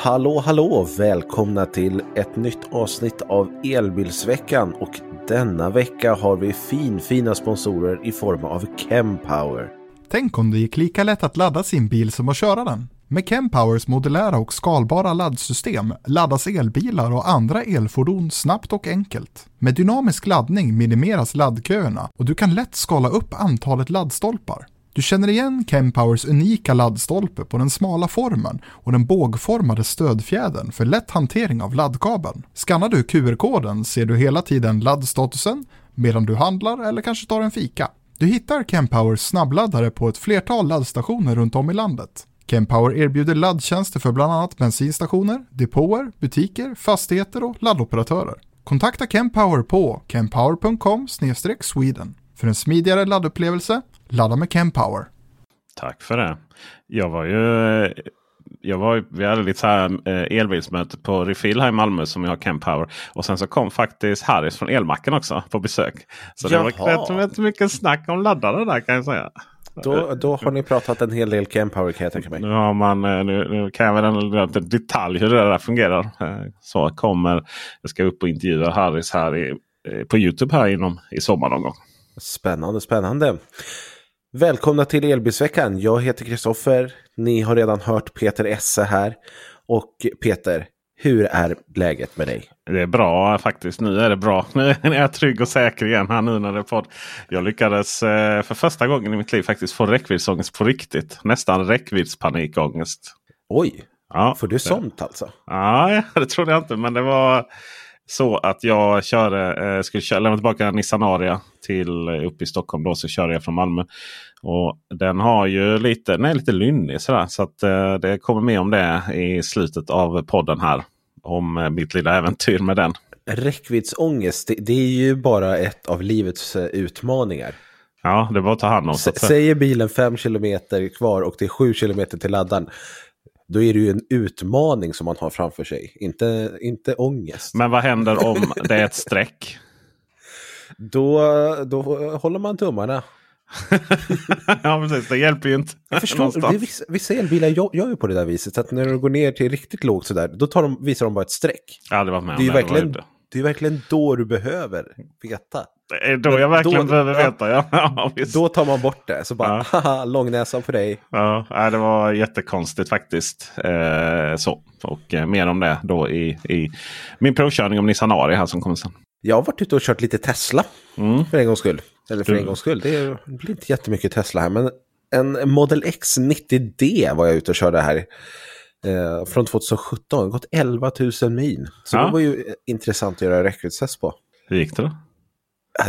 Hallå hallå! Välkomna till ett nytt avsnitt av Elbilsveckan och denna vecka har vi finfina sponsorer i form av Chempower. Tänk om det gick lika lätt att ladda sin bil som att köra den. Med Chempowers modulära och skalbara laddsystem laddas elbilar och andra elfordon snabbt och enkelt. Med dynamisk laddning minimeras laddköerna och du kan lätt skala upp antalet laddstolpar. Du känner igen KemPowers unika laddstolpe på den smala formen och den bågformade stödfjädern för lätt hantering av laddkabeln. Skannar du QR-koden ser du hela tiden laddstatusen medan du handlar eller kanske tar en fika. Du hittar KemPowers snabbladdare på ett flertal laddstationer runt om i landet. KemPower erbjuder laddtjänster för bland annat bensinstationer, depåer, butiker, fastigheter och laddoperatörer. Kontakta KemPower på kempower.com sweden för en smidigare laddupplevelse. Ladda med Chempower. Tack för det. Jag var ju jag var, vi hade lite så här eh, elbilsmöte på Refill här i Malmö som jag har Chempower. Och sen så kom faktiskt Harris från Elmacken också på besök. Så Jaha. det var rätt, rätt mycket snack om laddare där kan jag säga. Då, då har ni pratat en hel del Chempower kan jag tänka mig. Ja, man, eh, nu, nu kan jag väl en detalj hur det där fungerar. Eh, så kommer, jag ska upp och intervjua Harris här i, eh, på Youtube här inom, i sommar någon gång. Spännande, spännande. Välkomna till Elbilsveckan. Jag heter Kristoffer. Ni har redan hört Peter Esse här. Och Peter, hur är läget med dig? Det är bra faktiskt. Nu är det bra. Nu är jag trygg och säker igen här nu när det är podd. Jag lyckades eh, för första gången i mitt liv faktiskt få räckviddsångest på riktigt. Nästan räckviddspanikångest. Oj, ja, får du sånt alltså? Ja, det trodde jag inte. Men det var så att jag körde, eh, skulle köra, lämna tillbaka Nissan Aria till eh, upp i Stockholm. Då så körde jag från Malmö. Och Den har ju lite, den är lite lynnig sådär. Så att, eh, det kommer mer om det i slutet av podden här. Om eh, mitt lilla äventyr med den. Räckviddsångest, det, det är ju bara ett av livets eh, utmaningar. Ja, det var att ta hand om. S säger bilen 5 km kvar och det är 7 km till laddaren då är det ju en utmaning som man har framför sig, inte, inte ångest. Men vad händer om det är ett streck? Då, då håller man tummarna. ja precis, det hjälper ju inte. Jag förstår, vissa, vissa elbilar gör, gör ju på det där viset. Att när du går ner till riktigt lågt sådär, då tar de, visar de bara ett streck. Jag har aldrig varit med om det. Är det, verkligen, det är verkligen då du behöver veta. Det är då jag verkligen då, behöver veta. Ja. ja då tar man bort det. Så bara, ja. haha, långnäsan för dig. Ja, det var jättekonstigt faktiskt. Eh, så. Och eh, mer om det då i, i min provkörning om Nissan Ari här som kommer sen. Jag har varit ute och kört lite Tesla mm. för en gångs skull. Eller för du... en gångs skull. Det blir inte jättemycket Tesla här. Men en Model X 90D var jag ute och körde här. Eh, från 2017. Gått 11 000 mil. Så ja. det var ju intressant att göra räckviddstest på. Hur gick det då?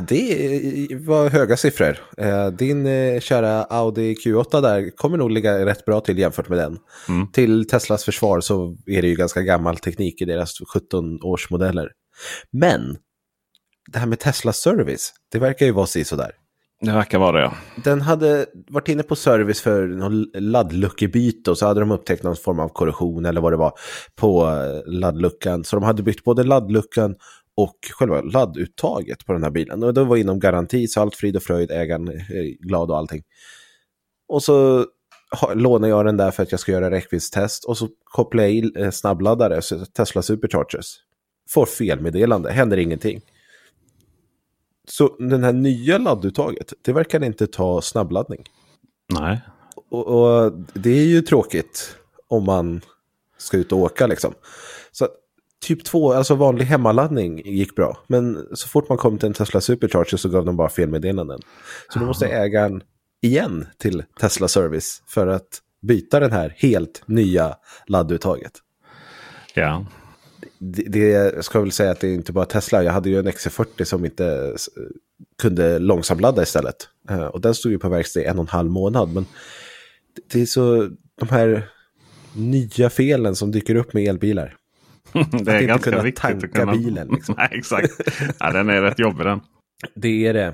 Det var höga siffror. Eh, din eh, kära Audi Q8 där kommer nog ligga rätt bra till jämfört med den. Mm. Till Teslas försvar så är det ju ganska gammal teknik i deras 17 års modeller. Men det här med Tesla service, det verkar ju vara sådär. Det verkar vara det ja. Den hade varit inne på service för någon laddluckebyte och så hade de upptäckt någon form av korrosion eller vad det var på eh, laddluckan. Så de hade bytt både laddluckan och själva ladduttaget på den här bilen. Och det var inom garanti, så allt frid och fröjd, ägaren är glad och allting. Och så lånar jag den där för att jag ska göra räckviddstest och så kopplar jag i eh, snabbladdare, Tesla Superchargers. Får felmeddelande, händer ingenting. Så den här nya ladduttaget, det verkar inte ta snabbladdning. Nej. Och, och, det är ju tråkigt om man ska ut och åka liksom. Så typ 2, alltså vanlig hemmaladdning gick bra. Men så fort man kom till en Tesla Supercharger så gav de bara felmeddelanden. Så då måste ägaren igen till Tesla Service för att byta den här helt nya ladduttaget. Ja. Det, det jag ska väl säga att det är inte bara Tesla. Jag hade ju en XC40 som inte kunde långsamladda istället. Eh, och den stod ju på verkstad i en och en halv månad. Men det är så de här nya felen som dyker upp med elbilar. det är ganska kunna viktigt tanka att kunna... bilen. Liksom. Nej, exakt. ja, den är rätt jobbig den. Det är det.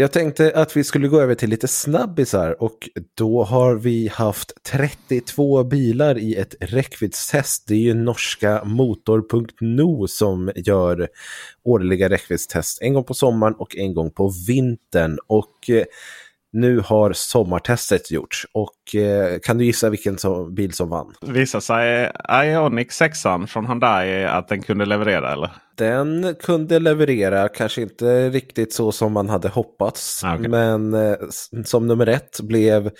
Jag tänkte att vi skulle gå över till lite snabbisar och då har vi haft 32 bilar i ett räckviddstest. Det är ju norska motor.no som gör årliga räckviddstest en gång på sommaren och en gång på vintern. Och eh, nu har sommartestet gjorts och eh, kan du gissa vilken som, bil som vann? Visar sig Ioniq 6 från Hyundai att den kunde leverera eller? Den kunde leverera, kanske inte riktigt så som man hade hoppats. Ah, okej. Men eh, som nummer ett blev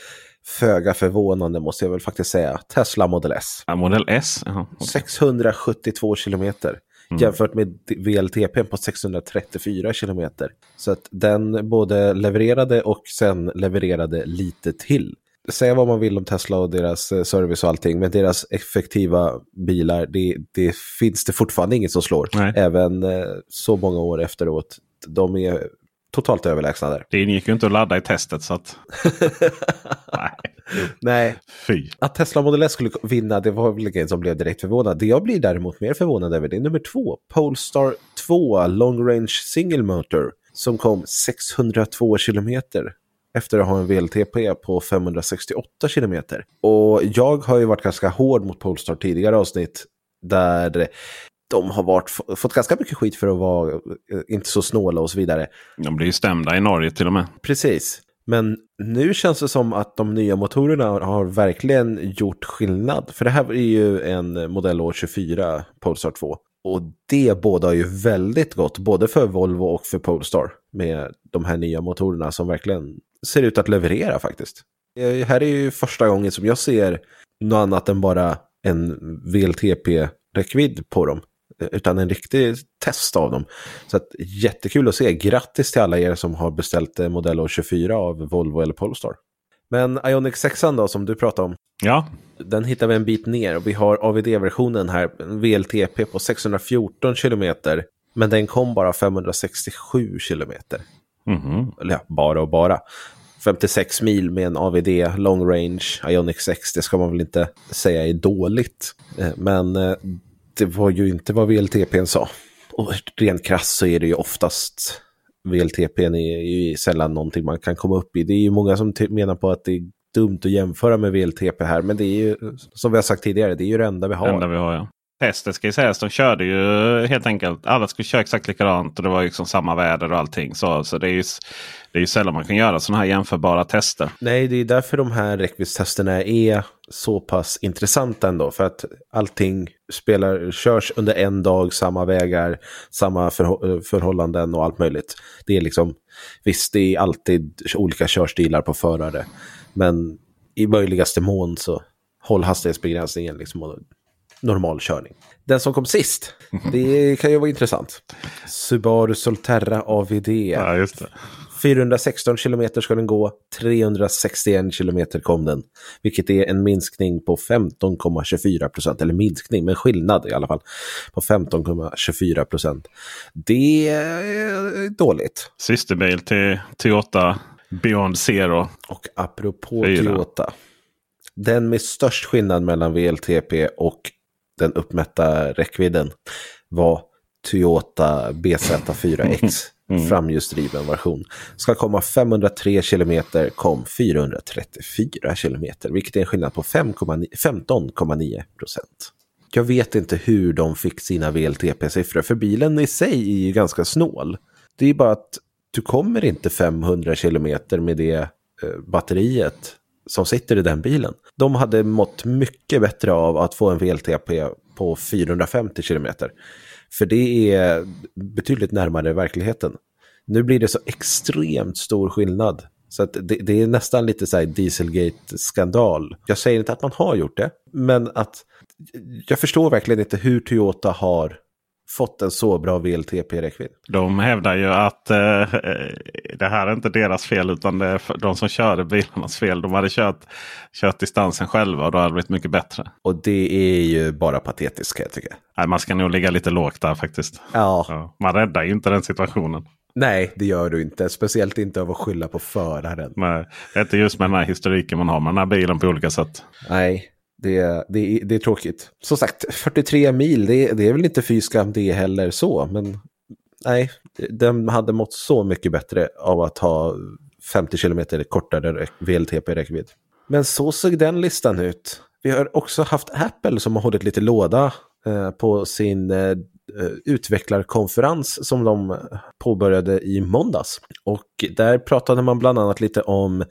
föga förvånande måste jag väl faktiskt säga. Tesla Model S. Ja, Model S? Jaha, okej. 672 kilometer. Jämfört med VLTP på 634 kilometer. Så att den både levererade och sen levererade lite till. Säga vad man vill om Tesla och deras eh, service och allting, men deras effektiva bilar, det, det finns det fortfarande inget som slår. Nej. Även eh, så många år efteråt. De är totalt överlägsna där. Det ingick ju inte att ladda i testet så att... Nej, Nej, fy. Att Tesla Model S skulle vinna, det var väl ingen som blev direkt förvånad. Det jag blir däremot mer förvånad över, det är nummer två. Polestar 2 Long Range Single Motor. Som kom 602 kilometer efter att ha en VLTP på 568 kilometer. Och jag har ju varit ganska hård mot Polestar tidigare avsnitt. Där de har varit, fått ganska mycket skit för att vara eh, inte så snåla och så vidare. De blir ju stämda i Norge till och med. Precis. Men nu känns det som att de nya motorerna har verkligen gjort skillnad. För det här är ju en modell år 24 Polestar 2. Och det båda ju väldigt gott, både för Volvo och för Polestar. Med de här nya motorerna som verkligen ser ut att leverera faktiskt. Det här är ju första gången som jag ser något annat än bara en VLTP-räckvidd på dem. Utan en riktig test av dem. Så att, jättekul att se. Grattis till alla er som har beställt eh, modell år 24 av Volvo eller Polestar. Men Ioniq 6 då som du pratade om. Ja, Den hittar vi en bit ner och vi har AVD-versionen här, en VLTP på 614 kilometer. Men den kom bara 567 kilometer. Mhm. Eller ja, bara och bara. 56 mil med en AVD long range Ioniq 6, det ska man väl inte säga är dåligt. Eh, Men eh, det var ju inte vad VLTPn sa. Och rent krasst så är det ju oftast VLTPn är ju sällan någonting man kan komma upp i. Det är ju många som menar på att det är dumt att jämföra med VLTP här, men det är ju som vi har sagt tidigare, det är ju det enda vi har. det enda vi har ja. Testet ska ju sägas, de körde ju helt enkelt, alla skulle köra exakt likadant och det var ju liksom samma väder och allting. Så, så det är ju det är ju sällan man kan göra sådana här jämförbara tester. Nej, det är därför de här räckviddstesterna är så pass intressanta ändå. För att allting spelar, körs under en dag, samma vägar, samma förhå- förhållanden och allt möjligt. Det är liksom, visst det är alltid olika körstilar på förare. Men i möjligaste mån så håll hastighetsbegränsningen liksom normal körning. Den som kom sist, det kan ju vara intressant. Subaru Solterra AVD. Ja, just det. 416 kilometer ska den gå, 361 kilometer kom den. Vilket är en minskning på 15,24 procent, eller minskning, men skillnad i alla fall, på 15,24 procent. Det är dåligt. Systerbil till Toyota Beyond Zero. Och apropå Fyra. Toyota, den med störst skillnad mellan VLTP och den uppmätta räckvidden var Toyota BZ4X. Mm. Framhjulsdriven version. Ska komma 503 kilometer, kom 434 kilometer. Vilket är en skillnad på 15,9 procent. Jag vet inte hur de fick sina VLTP-siffror, för bilen i sig är ju ganska snål. Det är bara att du kommer inte 500 kilometer med det eh, batteriet som sitter i den bilen. De hade mått mycket bättre av att få en VLTP på 450 kilometer. För det är betydligt närmare verkligheten. Nu blir det så extremt stor skillnad. Så att det, det är nästan lite så här Dieselgate-skandal. Jag säger inte att man har gjort det, men att jag förstår verkligen inte hur Toyota har fått en så bra VLTP-räckvidd. De hävdar ju att eh, det här är inte deras fel utan det är de som körde bilarnas fel. De hade kört, kört distansen själva och då hade det blivit mycket bättre. Och det är ju bara patetiskt kan jag tycka. Nej, man ska nog ligga lite lågt där faktiskt. Ja. Ja, man räddar ju inte den situationen. Nej, det gör du inte. Speciellt inte av att skylla på föraren. Är inte just med den här historiken man har med den här bilen på olika sätt. Nej, det, det, det är tråkigt. Som sagt, 43 mil, det, det är väl inte fy skam det heller så. Men nej, den hade mått så mycket bättre av att ha 50 km kortare VLTP-räckvidd. Men så såg den listan ut. Vi har också haft Apple som har hållit lite låda eh, på sin eh, utvecklarkonferens som de påbörjade i måndags. Och där pratade man bland annat lite om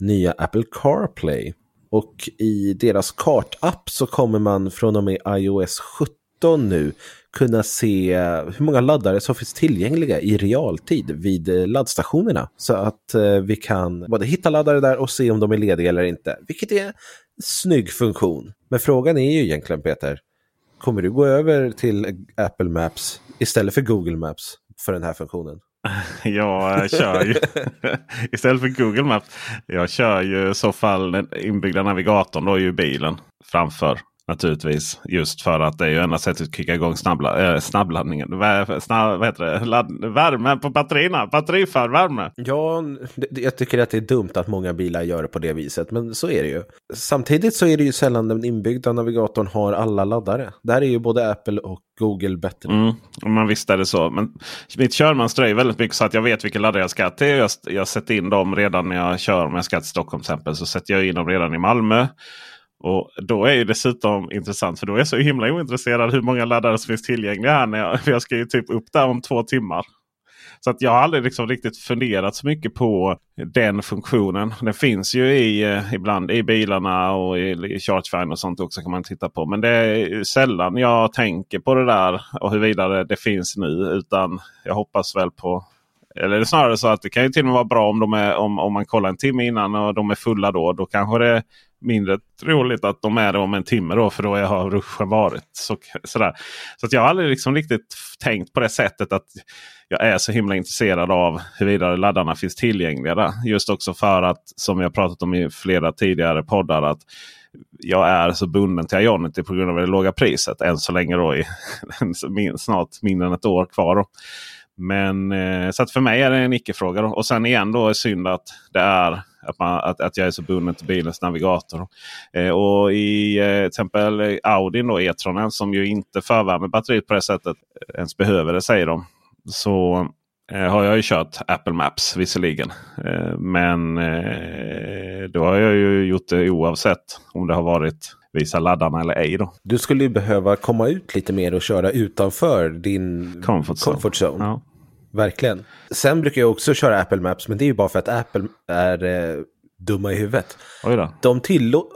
nya Apple CarPlay. Och i deras kartapp så kommer man från och med iOS 17 nu kunna se hur många laddare som finns tillgängliga i realtid vid laddstationerna. Så att eh, vi kan både hitta laddare där och se om de är lediga eller inte. Vilket är en snygg funktion. Men frågan är ju egentligen Peter, kommer du gå över till Apple Maps istället för Google Maps för den här funktionen? Jag kör ju istället för Google Maps. Jag kör ju i så fall den inbyggda navigatorn då i bilen framför. Naturligtvis. Just för att det är ju enda sättet att kicka igång snabbla, äh, snabbladdningen. Snabb, vad heter det? Ladd, värme på batterierna. Batteri för värme. Ja, det, jag tycker att det är dumt att många bilar gör det på det viset. Men så är det ju. Samtidigt så är det ju sällan den inbyggda navigatorn har alla laddare. Där är ju både Apple och Google bättre. Mm, man visste är det så. Men mitt körmönster är väldigt mycket så att jag vet vilka laddare jag ska till. Jag, jag sätter in dem redan när jag kör. Om jag ska till Stockholm till exempel så sätter jag in dem redan i Malmö. Och Då är det dessutom intressant för då är jag så himla ointresserad hur många laddare som finns tillgängliga här. När jag, för jag ska ju typ upp där om två timmar. Så att jag har aldrig liksom riktigt funderat så mycket på den funktionen. Den finns ju i, eh, ibland i bilarna och i, i ChargeFind och sånt också kan man titta på. Men det är sällan jag tänker på det där och huruvida det, det finns nu. Utan jag hoppas väl på eller snarare så att det kan ju till och med vara bra om, de är, om, om man kollar en timme innan och de är fulla då. Då kanske det mindre troligt att de är det om en timme då. För då har ruschen varit. Så, sådär. så att jag har aldrig liksom riktigt tänkt på det sättet att jag är så himla intresserad av huruvida laddarna finns tillgängliga. Där. Just också för att som jag pratat om i flera tidigare poddar. att jag är så bunden till Ionity på grund av det låga priset. Än så länge då i snart mindre än ett år kvar. Då. Men eh, så att för mig är det en icke-fråga. Och sen igen då är det synd att det är att, man, att, att jag är så bunden till bilens navigator. Eh, och i eh, till exempel Audi då, E-tronen som ju inte förvärmer batteriet på det sättet ens behöver det säger de. Så eh, har jag ju kört Apple Maps visserligen. Eh, men eh, då har jag ju gjort det oavsett om det har varit visa laddarna eller ej. Då. Du skulle ju behöva komma ut lite mer och köra utanför din comfort zone. Comfort zone. Ja. Verkligen. Sen brukar jag också köra Apple Maps, men det är ju bara för att Apple är eh, dumma i huvudet. Oj då. De tillå-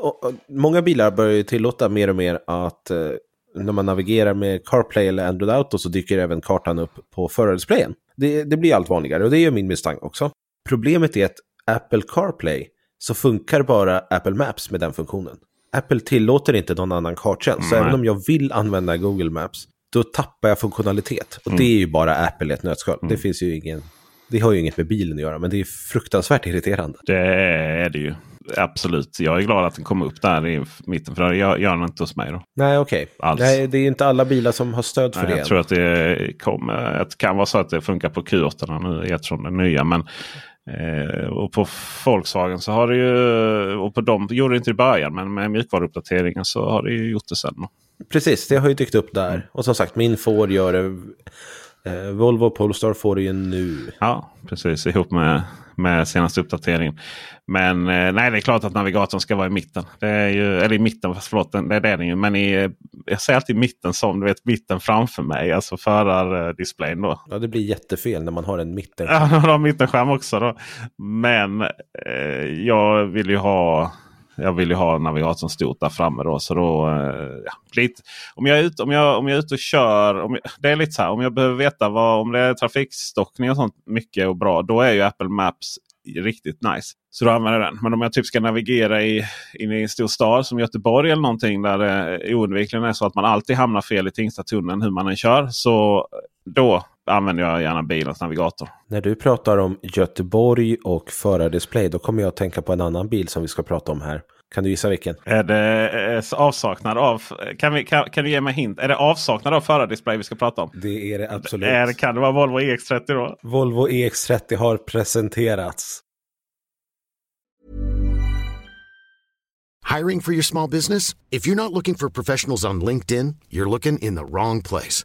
många bilar börjar ju tillåta mer och mer att eh, när man navigerar med CarPlay eller Android Auto så dyker även kartan upp på förardisplayen. Det, det blir allt vanligare och det är min misstanke också. Problemet är att Apple CarPlay så funkar bara Apple Maps med den funktionen. Apple tillåter inte någon annan karttjänst. Så även om jag vill använda Google Maps, då tappar jag funktionalitet. Och Mm. det är ju bara Apple i ett nötskal. Det finns ju ingen... Det har ju inget med bilen att göra, men det är fruktansvärt irriterande. Det är det ju. Absolut. Jag är glad att den kom upp där i mitten. För det gör den inte hos mig. Då. Nej, okej. Nej, det är inte alla bilar som har stöd för Nej, det. jag än. tror att det, kommer, det kan vara så att det funkar på Q8 nu eftersom den nya. Men, eh, och på Volkswagen så har det ju, och på dem gjorde det inte i början, men med mjukvaruuppdateringen så har det ju gjort det sen. Då. Precis, det har ju dykt upp där. Mm. Och som sagt, min Ford gör det. Eh, Volvo Polestar får det ju nu. Ja, precis ihop med, med senaste uppdateringen. Men eh, nej, det är klart att navigatorn ska vara i mitten. Det är ju, eller i mitten, förlåt, det är den ju. Men i, jag säger alltid mitten som du vet mitten framför mig. Alltså förardisplayen då. Ja, det blir jättefel när man har en mitten. Ja, de har mittenskärm också. Då. Men eh, jag vill ju ha jag vill ju ha navigatorn stort där framme. Då, så då, eh, ja, lite, om, jag är ute, om, jag, om jag är ute och kör. Om jag, det är lite så här, om jag behöver veta vad, om det är trafikstockning och sånt mycket och bra. Då är ju Apple Maps riktigt nice. Så då använder jag den. Men om jag typ ska navigera i, in i en stor stad som Göteborg eller någonting där det oundvikligen är så att man alltid hamnar fel i Tingstadstunneln hur man än kör. Så då använder jag gärna bilens navigator. När du pratar om Göteborg och förardisplay då kommer jag att tänka på en annan bil som vi ska prata om här. Kan du gissa vilken? Är det avsaknad av... Kan, vi, kan, kan du ge mig hint? Är det avsaknad av förardisplay vi ska prata om? Det är det absolut. Är, kan det vara Volvo EX30 då? Volvo EX30 har presenterats. Hiring for your small business? If you're not looking for professionals on LinkedIn, you're looking in the wrong place.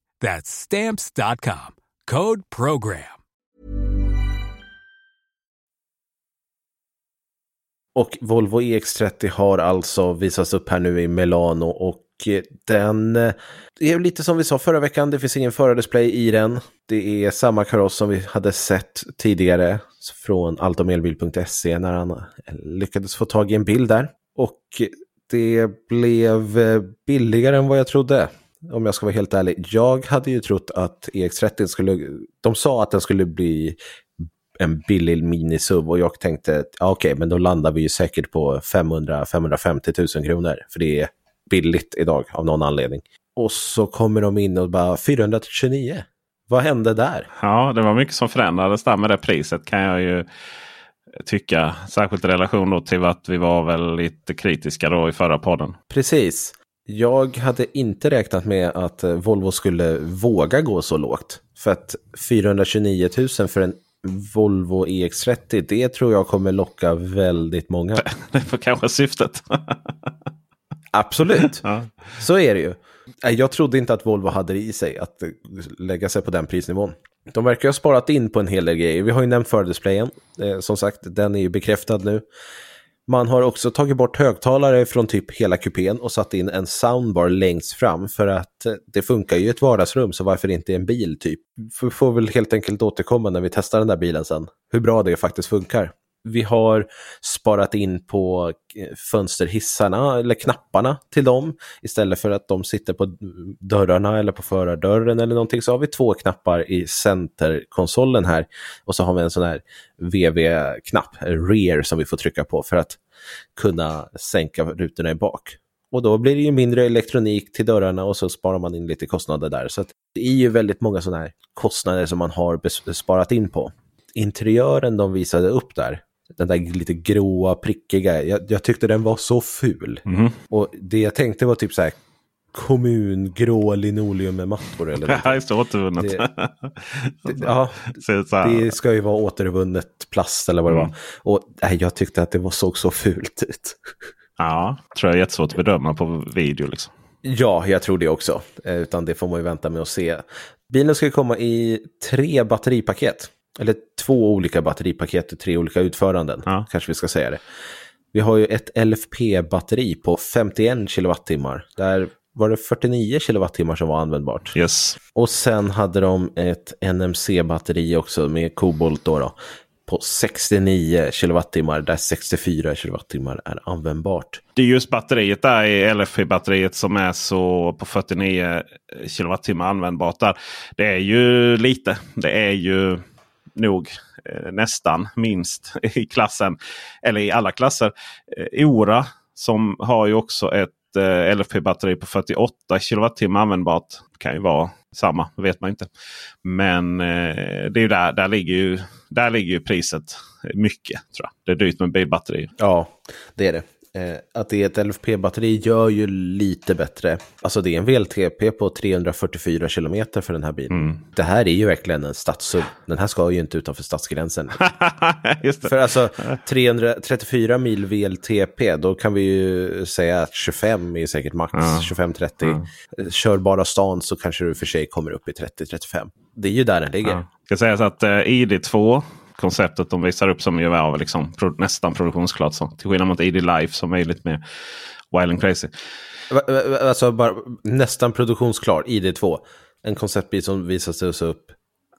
That's Stamps.com. Code PROGRAM. Och Volvo EX30 har alltså visats upp här nu i Milano och eh, den eh, är lite som vi sa förra veckan, det finns ingen förardisplay i den. Det är samma kaross som vi hade sett tidigare från alltomelbil.se när han eh, lyckades få tag i en bild där. Och det blev billigare än vad jag trodde om jag ska vara helt ärlig. Jag hade ju trott att EX30 skulle, de sa att den skulle bli en billig minisuv och jag tänkte, ja, okej, okay, men då landar vi ju säkert på 500-550 000 kronor, för det är billigt idag av någon anledning. Och så kommer de in och bara 429. Vad hände där? Ja, det var mycket som förändrades där med det priset kan jag ju tycka. Särskilt i relation till att vi var väl lite kritiska då i förra podden. Precis. Jag hade inte räknat med att Volvo skulle våga gå så lågt. För att 429 000 för en Volvo EX30, det tror jag kommer locka väldigt många. Det var kanske syftet. Absolut, ja. så är det ju. Jag trodde inte att Volvo hade det i sig att lägga sig på den prisnivån. De verkar ha sparat in på en hel del grejer. Vi har ju nämnt fördisplayen. Eh, som sagt, den är ju bekräftad nu. Man har också tagit bort högtalare från typ hela kupén och satt in en soundbar längst fram för att eh, det funkar ju i ett vardagsrum så varför inte i en bil typ. Vi får väl helt enkelt återkomma när vi testar den där bilen sen. Hur bra det faktiskt funkar. Vi har sparat in på eh, fönsterhissarna eller knapparna till dem. Istället för att de sitter på dörrarna eller på förardörren eller någonting så har vi två knappar i centerkonsolen här. Och så har vi en sån här VV-knapp, rear, som vi får trycka på för att kunna sänka rutorna i bak. Och då blir det ju mindre elektronik till dörrarna och så sparar man in lite kostnader där. Så det är ju väldigt många sådana här kostnader som man har sparat in på. Interiören de visade upp där, den där lite gråa, prickiga. Jag, jag tyckte den var så ful. Mm. Och det jag tänkte var typ så här kommungrå linoleum med mattor. Eller ja, just det, återvunnet. Det, det, ja, det ska ju vara återvunnet plast eller vad det mm. var. Och nej, jag tyckte att det var, såg så fult ut. Ja, tror jag är jättesvårt att bedöma på video. Liksom. Ja, jag tror det också. Eh, utan det får man ju vänta med att se. Bilen ska komma i tre batteripaket. Eller två olika batteripaket och tre olika utföranden, ja. kanske vi ska säga det. Vi har ju ett LFP-batteri på 51 kilowattimmar. Där var det 49 kilowattimmar som var användbart. Yes. Och sen hade de ett NMC-batteri också med kobolt då, då på 69 kilowattimmar, där 64 kilowattimmar är användbart. Det är just batteriet där i LFP-batteriet som är så på 49 kilowattimmar användbart. där. Det är ju lite. Det är ju nog eh, nästan minst i klassen. Eller i alla klasser. Eh, Ora som har ju också ett eh, LFP-batteri på 48 kWh användbart. Kan ju vara samma, det vet man inte. Men eh, det är ju där, där, ligger ju, där ligger ju priset mycket. tror jag. Det är dyrt med bilbatteri. Ja, det är det. Eh, att det är ett LFP-batteri gör ju lite bättre. Alltså det är en VLTP på 344 kilometer för den här bilen. Mm. Det här är ju verkligen en stadssub. Den här ska ju inte utanför stadsgränsen. För alltså 334 mil VLTP, då kan vi ju säga att 25 är säkert max, Ja. 25-30. Kör bara stan så kanske du för sig kommer upp i 30-35. Det är ju där den ligger. Ja. Ska sägas att eh, ID2 konceptet de visar upp som ju var liksom, nästan produktionsklart. Så. Till skillnad mot ID Life som är lite mer wild and crazy. Alltså bara nästan produktionsklar, ID2. En konceptbil som visades upp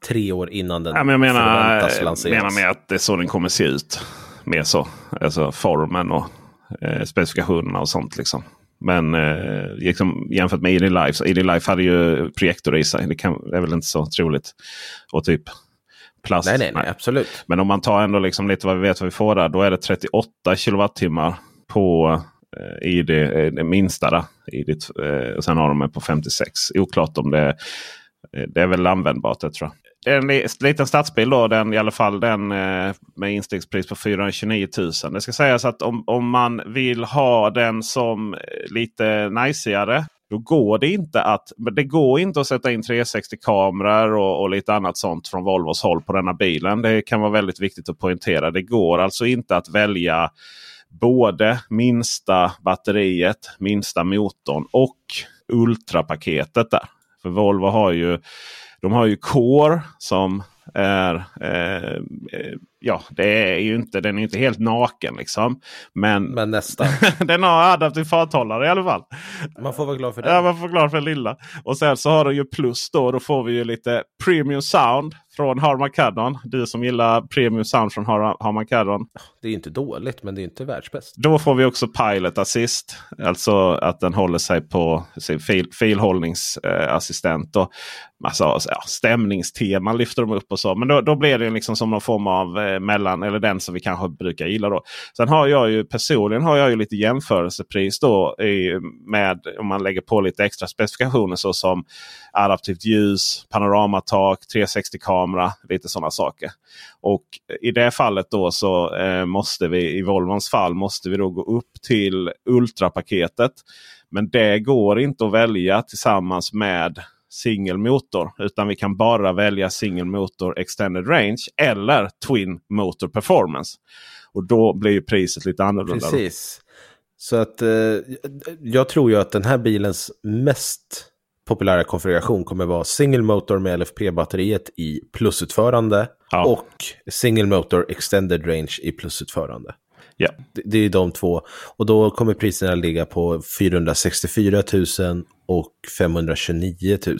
tre år innan den Ja, men jag menar, förväntas jag lanseras. menar med att det är så den kommer se ut. Mer så. Alltså formen och eh, specifikationerna och sånt. Liksom. Men eh, liksom, jämfört med ID Life. Så ID Life hade ju projektor i sig. Det, kan, det är väl inte så troligt. Och typ plast. Nej, nej, nej, absolut. Men om man tar ändå liksom lite vad vi vet vad vi får där. Då är det 38 kilowattimmar på eh, ID, eh, det minsta. Där, ID, eh, och sen har de en på 56. Oklart om det, eh, det är väl användbart det tror jag. Det är en li- liten stadsbil då. Den, I alla fall den eh, med instegspris på 429 000. Det ska sägas att om, om man vill ha den som eh, lite najsigare. Då går det inte att det går inte att sätta in 360-kameror och, och lite annat sånt från Volvos håll på denna bilen. Det kan vara väldigt viktigt att poängtera. Det går alltså inte att välja både minsta batteriet, minsta motorn och ultrapaketet där. För Volvo har ju, de har ju Core som är, eh, eh, ja det är ju inte, den är inte helt naken liksom. Men, Men nästan. den har adaptiv farthållare i alla fall. Man får vara glad för det. Ja, man får glad för den lilla. Och sen så har du ju plus då. Då får vi ju lite premium sound från Harman Kardon. Du som gillar premium sound från Har- Harman Kardon. Det är inte dåligt, men det är inte världsbäst. Då får vi också Pilot Assist. Alltså att den håller sig på sin fil, filhållningsassistent. och massa ja, stämningsteman lyfter de upp och så. Men då, då blir det liksom som någon form av eh, mellan, eller den som vi kanske brukar gilla då. Sen har jag ju personligen har jag ju lite jämförelsepris då i, med om man lägger på lite extra specifikationer såsom adaptivt ljus, panoramatak, 360-kamera, lite sådana saker. Och i det fallet då så eh, måste vi i Volvons fall måste vi då gå upp till ultrapaketet. Men det går inte att välja tillsammans med singelmotor. Utan vi kan bara välja single motor extended range eller twin motor performance. Och då blir priset lite annorlunda. Precis. Så att eh, jag tror ju att den här bilens mest populära konfiguration kommer vara single motor med LFP-batteriet i plusutförande Ja. och single motor extended range i plusutförande. Ja. Det, det är de två. Och då kommer priserna ligga på 464 000 och 529 000.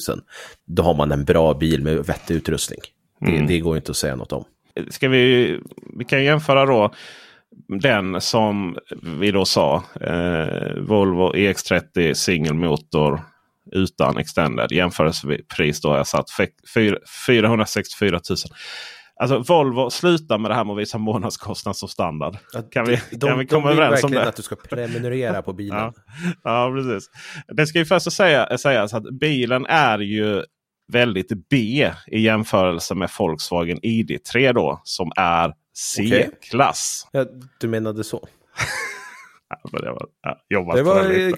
Då har man en bra bil med vettig utrustning. Det, det går inte att säga något om. Ska vi, vi kan jämföra då den som vi då sa. Eh, Volvo EX30 single motor utan extended. Jämförelsepris då har jag satt fe- fyra- 464 000. Alltså Volvo slutar med det här med att visa månadskostnad som standard. Kan vi, de, kan vi komma de överens om det? att du ska prenumerera på bilen. Ja, ja precis. Det ska ju först säga, sägas att bilen är ju väldigt B i jämförelse med Volkswagen ID3 då som är C-klass. Ja, du menade så. Ja, det var, ja, Det var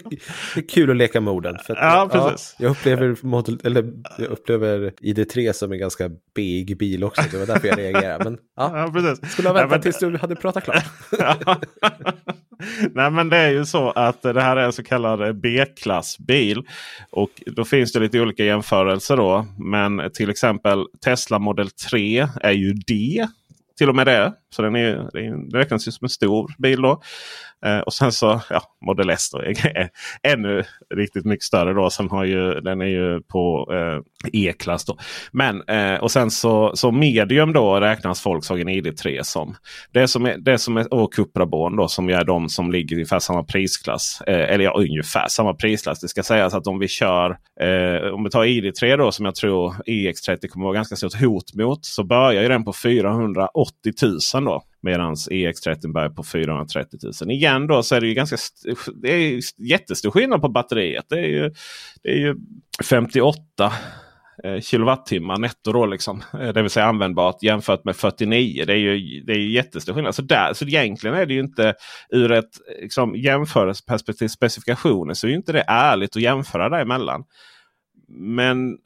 kul att leka med orden. För att, Ja, precis. jag, upplever model, eller, jag upplever ID3 som en ganska big bil också. Det var därför jag reagerade. Men ja, Ja, precis. skulle ha Nej, väntat men- tills du hade pratat klart. Ja. Nej men det är ju så att det här är en så kallad B-klassbil. Och då finns det lite olika jämförelser då. Men till exempel Tesla Model 3 är ju D. Till och med det. Så den, är, den räknas ju som en stor bil då. Eh, och sen så ja, Model S då, är ännu riktigt mycket större. Då, Sen har ju, den är ju på eh, E-klass. Då. Men, eh, och sen så, så medium då räknas Volkswagen ID3 som. Det som är, det som är och Cuprabon då som är de som ligger i ungefär samma prisklass. Eh, eller ja, ungefär samma prisklass. Det ska sägas att om vi kör, eh, om vi tar ID3 då som jag tror EX30 kommer vara ganska stort hot mot. Så börjar ju den på 480 000 då. Medan EX30 börjar på 430 000. Igen då så är det ju ganska det är jättestor skillnad på batteriet. Det är ju, det är ju 58 eh, kilowattimmar netto då liksom. Eh, det vill säga användbart jämfört med 49. Det är ju det är jättestor skillnad. Så, där, så egentligen är det ju inte ur ett liksom, jämförelseperspektiv specifikationer så är ju inte det ärligt att jämföra däremellan. Men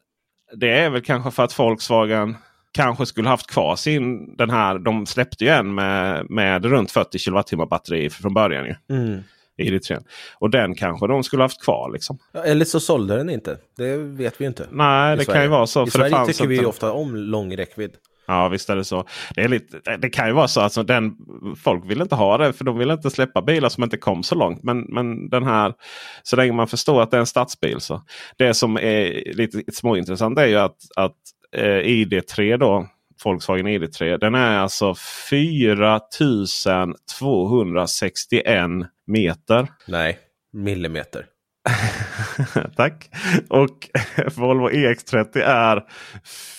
det är väl kanske för att Volkswagen kanske skulle haft kvar sin den här. De släppte ju en med, med runt 40 kWh batteri från början. Ju. Mm. ID3. Och den kanske de skulle haft kvar. Liksom. Ja, eller så sålde den inte. Det vet vi inte. Nej, det kan ju vara så. I för Sverige tycker vi ju ofta om lång räckvidd. Ja visst är det så. Det, är lite, det kan ju vara så att alltså, den, folk vill inte ha det för de vill inte släppa bilar som inte kom så långt. Men, men den här, så länge man förstår att det är en stadsbil. Så. Det som är lite småintressant är ju att, att eh, ID3 då, Volkswagen ID3. Den är alltså 4261 meter. Nej, millimeter. Tack. Och Volvo EX30 är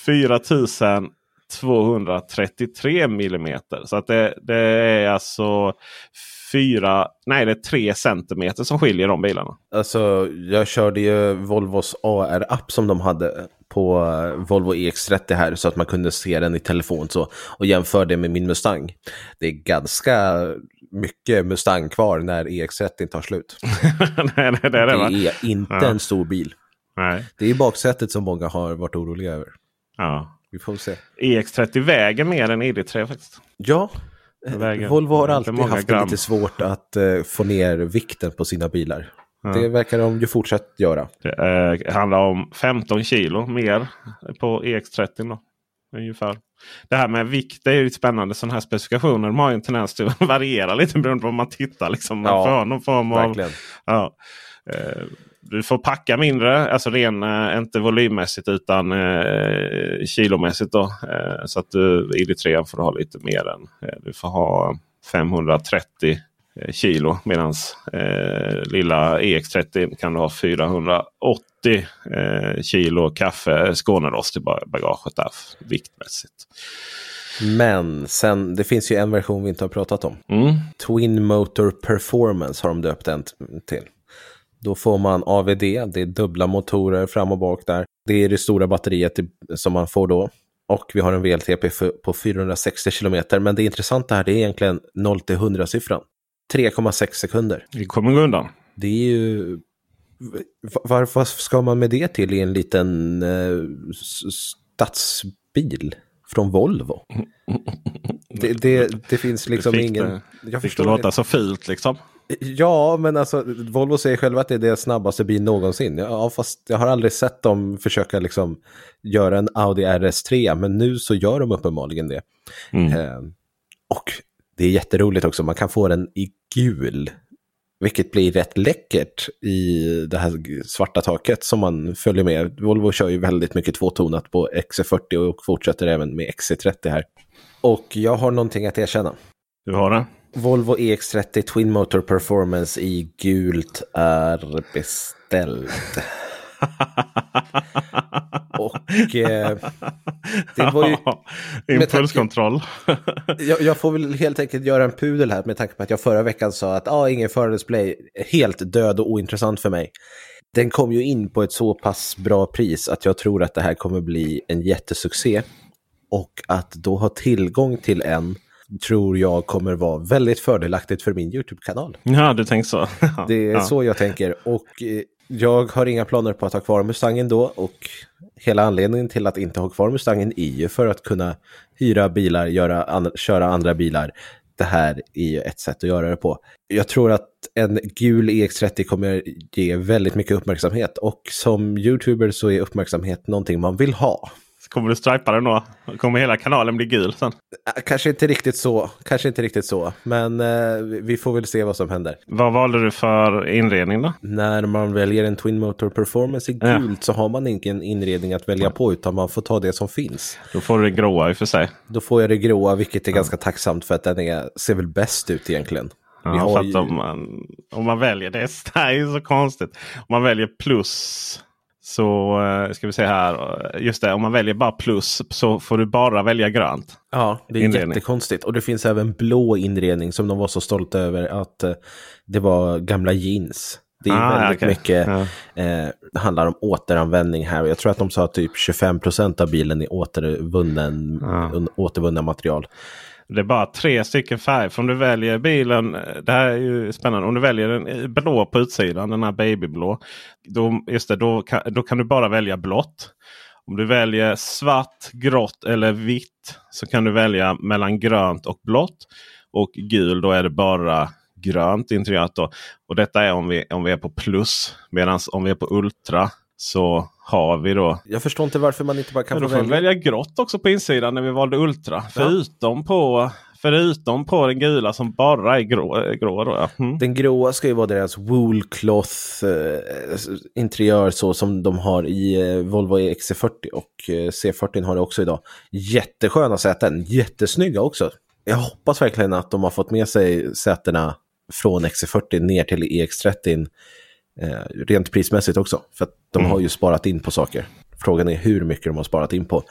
4233 millimeter. Så att det, det är alltså fyra, nej det är tre centimeter som skiljer de bilarna. Alltså jag körde ju Volvos AR-app som de hade på Volvo EX30 här så att man kunde se den i telefon så, och jämföra det med min Mustang. Det är ganska mycket Mustang kvar när EX30 tar slut. nej, nej, det, är det, det är inte ja. en stor bil. Nej. Det är baksättet som många har varit oroliga över. Ja. Vi får se. EX30 väger mer än ID3 faktiskt. Ja, Volvo har alltid haft gram. lite svårt att uh, få ner vikten på sina bilar. Ja. Det verkar de ju fortsätta göra. Det uh, handlar om 15 kilo mer på EX30. Då, ungefär. Det här med vikt är ju spännande. Sådana här specifikationer de har ju en tendens till att variera lite beroende på vad man tittar. Liksom. Man ja, får någon form av, verkligen. Ja, uh, du får packa mindre, alltså ren, eh, inte volymmässigt utan eh, kilomässigt. Då, eh, så att du ID3 får ha lite mer än. Eh, du får ha 530 eh, kilo medan eh, lilla EX30 kan du ha 480 eh, kilo kaffe Skånerost i bagaget där viktmässigt. Men sen, det finns ju en version vi inte har pratat om. Mm. Twin Motor Performance har de döpt den till. Då får man AVD, det är dubbla motorer fram och bak där. Det är det stora batteriet som man får då. Och vi har en VLTP på 460 km. Men det intressanta här det är egentligen 0 till 100-siffran. 3,6 sekunder. Vi kommer gå undan. Det är ju... Varför ska man med det till i en liten eh, stadsbil från Volvo? Det, det, det finns liksom ingen... Det, jag fick det låta så fult liksom. Ja, men alltså Volvo säger själva att det är deras snabbaste bil någonsin. Ja, fast jag har aldrig sett dem försöka liksom göra en Audi RS3, men nu så gör de uppenbarligen det. Mm. Eh, och det är jätteroligt också, man kan få den i gul, vilket blir rätt läckert i det här svarta taket som man följer med. Volvo kör ju väldigt mycket tvåtonat på XC40 och fortsätter även med XC30 här. Och jag har någonting att erkänna. Du har det? Volvo EX30 Twin Motor Performance i gult är beställd. Och eh, det var ju... Impulskontroll. jag, jag, får väl helt enkelt göra en pudel här med tanke på att jag förra veckan sa att ah, ingen fördelsplay, helt död och ointressant för mig. Den kom ju in på ett så pass bra pris att jag tror att det här kommer bli en jättesuccé. Och att då ha tillgång till en tror jag kommer vara väldigt fördelaktigt för min YouTube-kanal. Ja, du tänker så. det är ja. så jag tänker. Och eh, jag har inga planer på att ha kvar Mustangen då. Och hela anledningen till att inte ha kvar Mustangen är ju för att kunna hyra bilar, göra an köra andra bilar. Det här är ju ett sätt att göra det på. Jag tror att en gul EX30 kommer ge väldigt mycket uppmärksamhet och som YouTuber så är uppmärksamhet någonting man vill ha. Kommer du stripa den då? Kommer hela kanalen bli gul sen? Äh, Kanske inte riktigt så. Kanske inte riktigt så. Men eh, vi får väl se vad som händer. Vad valde du för inredning då? När man väljer en Twin Motor Performance i Ja. gult så har man ingen inredning att välja på utan man får ta det som finns. Då får du det gråa i och för sig. Då får jag det gråa vilket är ganska tacksamt för att den är, ser väl bäst ut egentligen. Ja, ju- om, man, om man väljer det, det är så konstigt. Om man väljer plus så eh, ska vi se här. eh, Just det, om man väljer bara plus så får du bara välja grönt. Ja, det är Inredning. jättekonstigt. Och det finns även blå inredning som de var så stolta över att eh, det var gamla jeans. Det är Ah, väldigt okej. mycket, Ja. eh, det handlar om återanvändning här. Jag tror att de sa att typ 25% av bilen är återvunnen, Ja. un- återvunna material. Det är bara tre stycken färger. För om du väljer bilen, det här är ju spännande. Om du väljer den blå på utsidan, den här babyblå. Då, just det, då, kan, då kan du bara välja blått. Om du väljer svart, grått eller vitt så kan du välja mellan grönt och blått. Och gul då är det bara grönt interiört. Då. Och detta är om vi, om vi är på plus. Medan om vi är på ultra så har vi då Jag förstår inte varför man inte bara kan men då få får välja. välja grått också på insidan när vi valde Ultra. Förutom, på, förutom på den gula som bara är grå. grå då, ja. mm. Den gråa ska ju vara deras woolcloth eh, interiör så som de har i eh, Volvo XC40 och eh, C40 har det också idag. Jättesköna säten, jättesnygga också. Jag hoppas verkligen att de har fått med sig sätena från XC40 ner till EX30 eh, rent prismässigt också. För att de har ju sparat in på saker. Frågan är hur mycket de har sparat in på.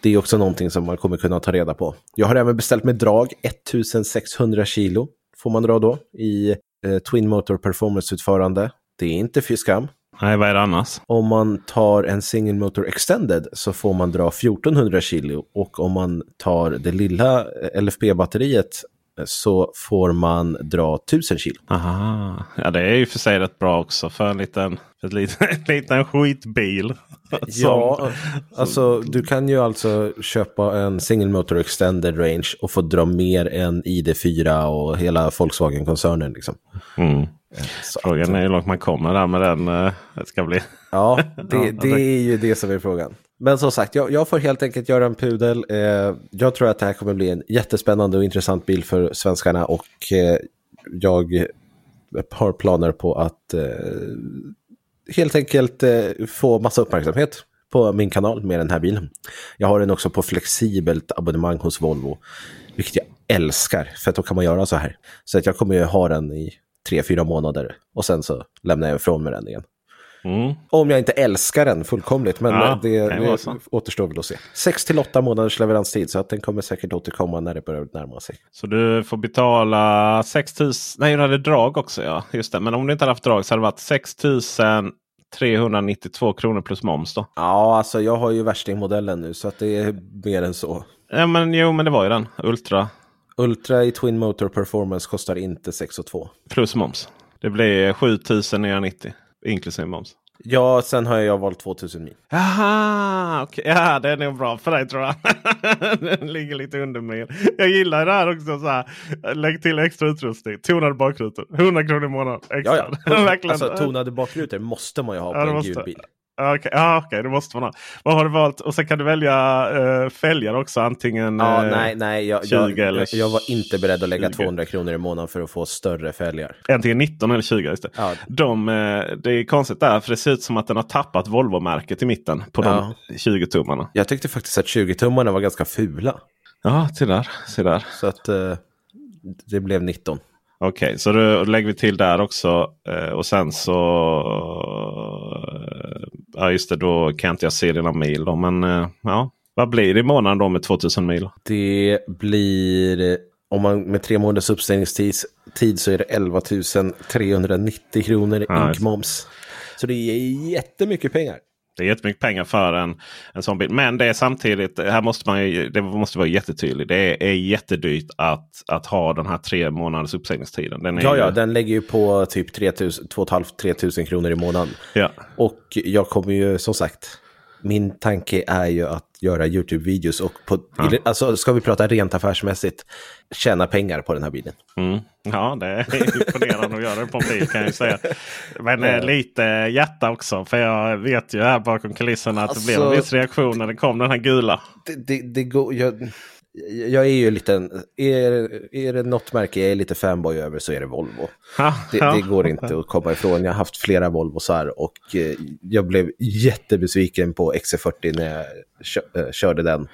Det är också någonting som man kommer kunna ta reda på. Jag har även beställt med drag 1600 kilo får man dra då i eh, Twin Motor Performance-utförande. Det är inte fy skam. Nej, vad är det annars? Om man tar en Single Motor Extended så får man dra 1400 kilo och om man tar det lilla eh, LFP-batteriet så får man dra 1000 kilo. Aha. Ja, det är ju för sig rätt bra också för en liten, för ett liten, en liten skitbil. Ja, alltså du kan ju alltså köpa en Single Motor Extended Range och få dra mer än ID4 och hela Volkswagen-koncernen. Liksom. Mm. Så att- Frågan är hur långt man kommer där med den. eh, Det ska bli. Ja, det, det är ju det som är frågan. Men som sagt, jag, jag får helt enkelt göra en pudel. Eh, jag tror att det här kommer bli en jättespännande och intressant bil för svenskarna och eh, jag har planer på att eh, helt enkelt eh, få massa uppmärksamhet på min kanal med den här bilen. Jag har den också på flexibelt abonnemang hos Volvo, vilket jag älskar, för att då kan man göra så här. Så att jag kommer ju ha den i tre, fyra månader och sen så lämnar jag ifrån mig den igen. Mm. Om jag inte älskar den fullkomligt, men Ja, det, det återstår väl att se. 6 till 8 månaders leveranstid, så att den kommer säkert återkomma när det börjar närma sig. Så du får betala 6 000. Nej, du hade drag också. Ja, just det. Men om du inte hade haft drag så hade det varit 6 392 kronor plus moms då. Ja, alltså jag har ju värstingmodellen nu, så att det är mer än så. Ja, men jo, men det var ju den. Ultra Ultra i Twin Motor Performance kostar inte 6 och 2. plus moms. Det blir 7990 inklusive moms. Ja, sen har jag valt 2000 mil. Jaha, okej. Ja, det är nog bra för dig tror jag. Den ligger lite under mig. Jag gillar det här också. Så här. Lägg till extra utrustning. Tonade bakrutor. 100 kronor i månaden extra. Ja, ja. Alltså tonade bakrutor måste man ju ha på Ja, en gul bil. Ja, Okej, ja, okej, det måste man ha. Vad har du valt? Och sen kan du välja uh, fälgar också. Antingen Ja, eh, nej, nej, jag, 20 jag, eller jag, jag var inte beredd att lägga 20. 200 kronor i månaden för att få större fälgar. Antingen 19 eller 20. Just det. Ja. De, eh, det är konstigt där för det ser ut som att den har tappat Volvo-märket i mitten på de 20-tummarna. Jag tyckte faktiskt att 20-tummarna var ganska fula. Ja, där. Se där. Så att eh, det blev 19. Okej, så då lägger vi till där också. Eh, och sen så... eh, Ja just det, då kan inte jag se dina mil då. Men eh, ja, vad blir det i månaden då med 2000 mil? Det blir, om man med tre månaders uppställningstid tid så är det 11 390 kronor i det. moms. Så det är jättemycket pengar. Det är jättemycket pengar för en, en sån bil. Men det är samtidigt, här måste man ju, det måste vara jättetydligt. Det är, är jättedyrt att, att ha den här tre månaders uppsägningstiden. Den är Ja, ju, ja, den lägger ju på typ 2 500-3 000 kronor i månaden. ja. Och jag kommer ju som sagt min tanke är ju att göra YouTube-videos och på, ja. alltså ska vi prata rent affärsmässigt, tjäna pengar på den här bilen. Mm. Ja, det är imponerande att göra det på en bil kan jag säga. Men eh, lite hjärta också. För jag vet ju här bakom kulisserna att alltså, det blev en viss reaktion när det kom den här gula. Det, det, det går, jag, jag är ju lite, är, är det något märke jag är lite fanboy över så är det Volvo. det, det, går inte att komma ifrån. Jag har haft flera Volvosar och eh, jag blev jättebesviken på XC40 när jag eh, körde den.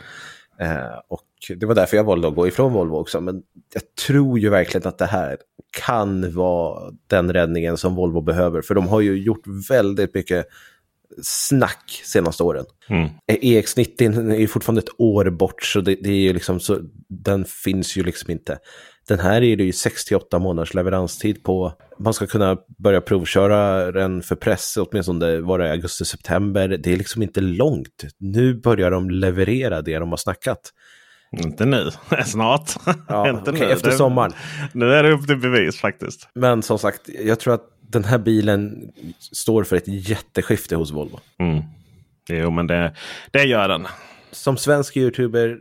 Eh, och det var därför jag valde att gå ifrån Volvo också. Men jag tror ju verkligen att det här kan vara den räddningen som Volvo behöver. För de har ju gjort väldigt mycket snack senaste åren. Mm. EX90 är ju fortfarande ett år bort, så, det, det, är ju liksom så den finns ju liksom inte. Den här är det ju 68 månaders leveranstid på. Man ska kunna börja provköra den för press, åtminstone var det augusti-september. Det är liksom inte långt. Nu börjar de leverera det de har snackat. Inte nu, snart. Ja, inte okay, nu. Efter sommaren. Nu är det upp till bevis faktiskt. Men som sagt, jag tror att den här bilen står för ett jätteskifte hos Volvo. Mm. Jo, men det, det gör den. Som svensk youtuber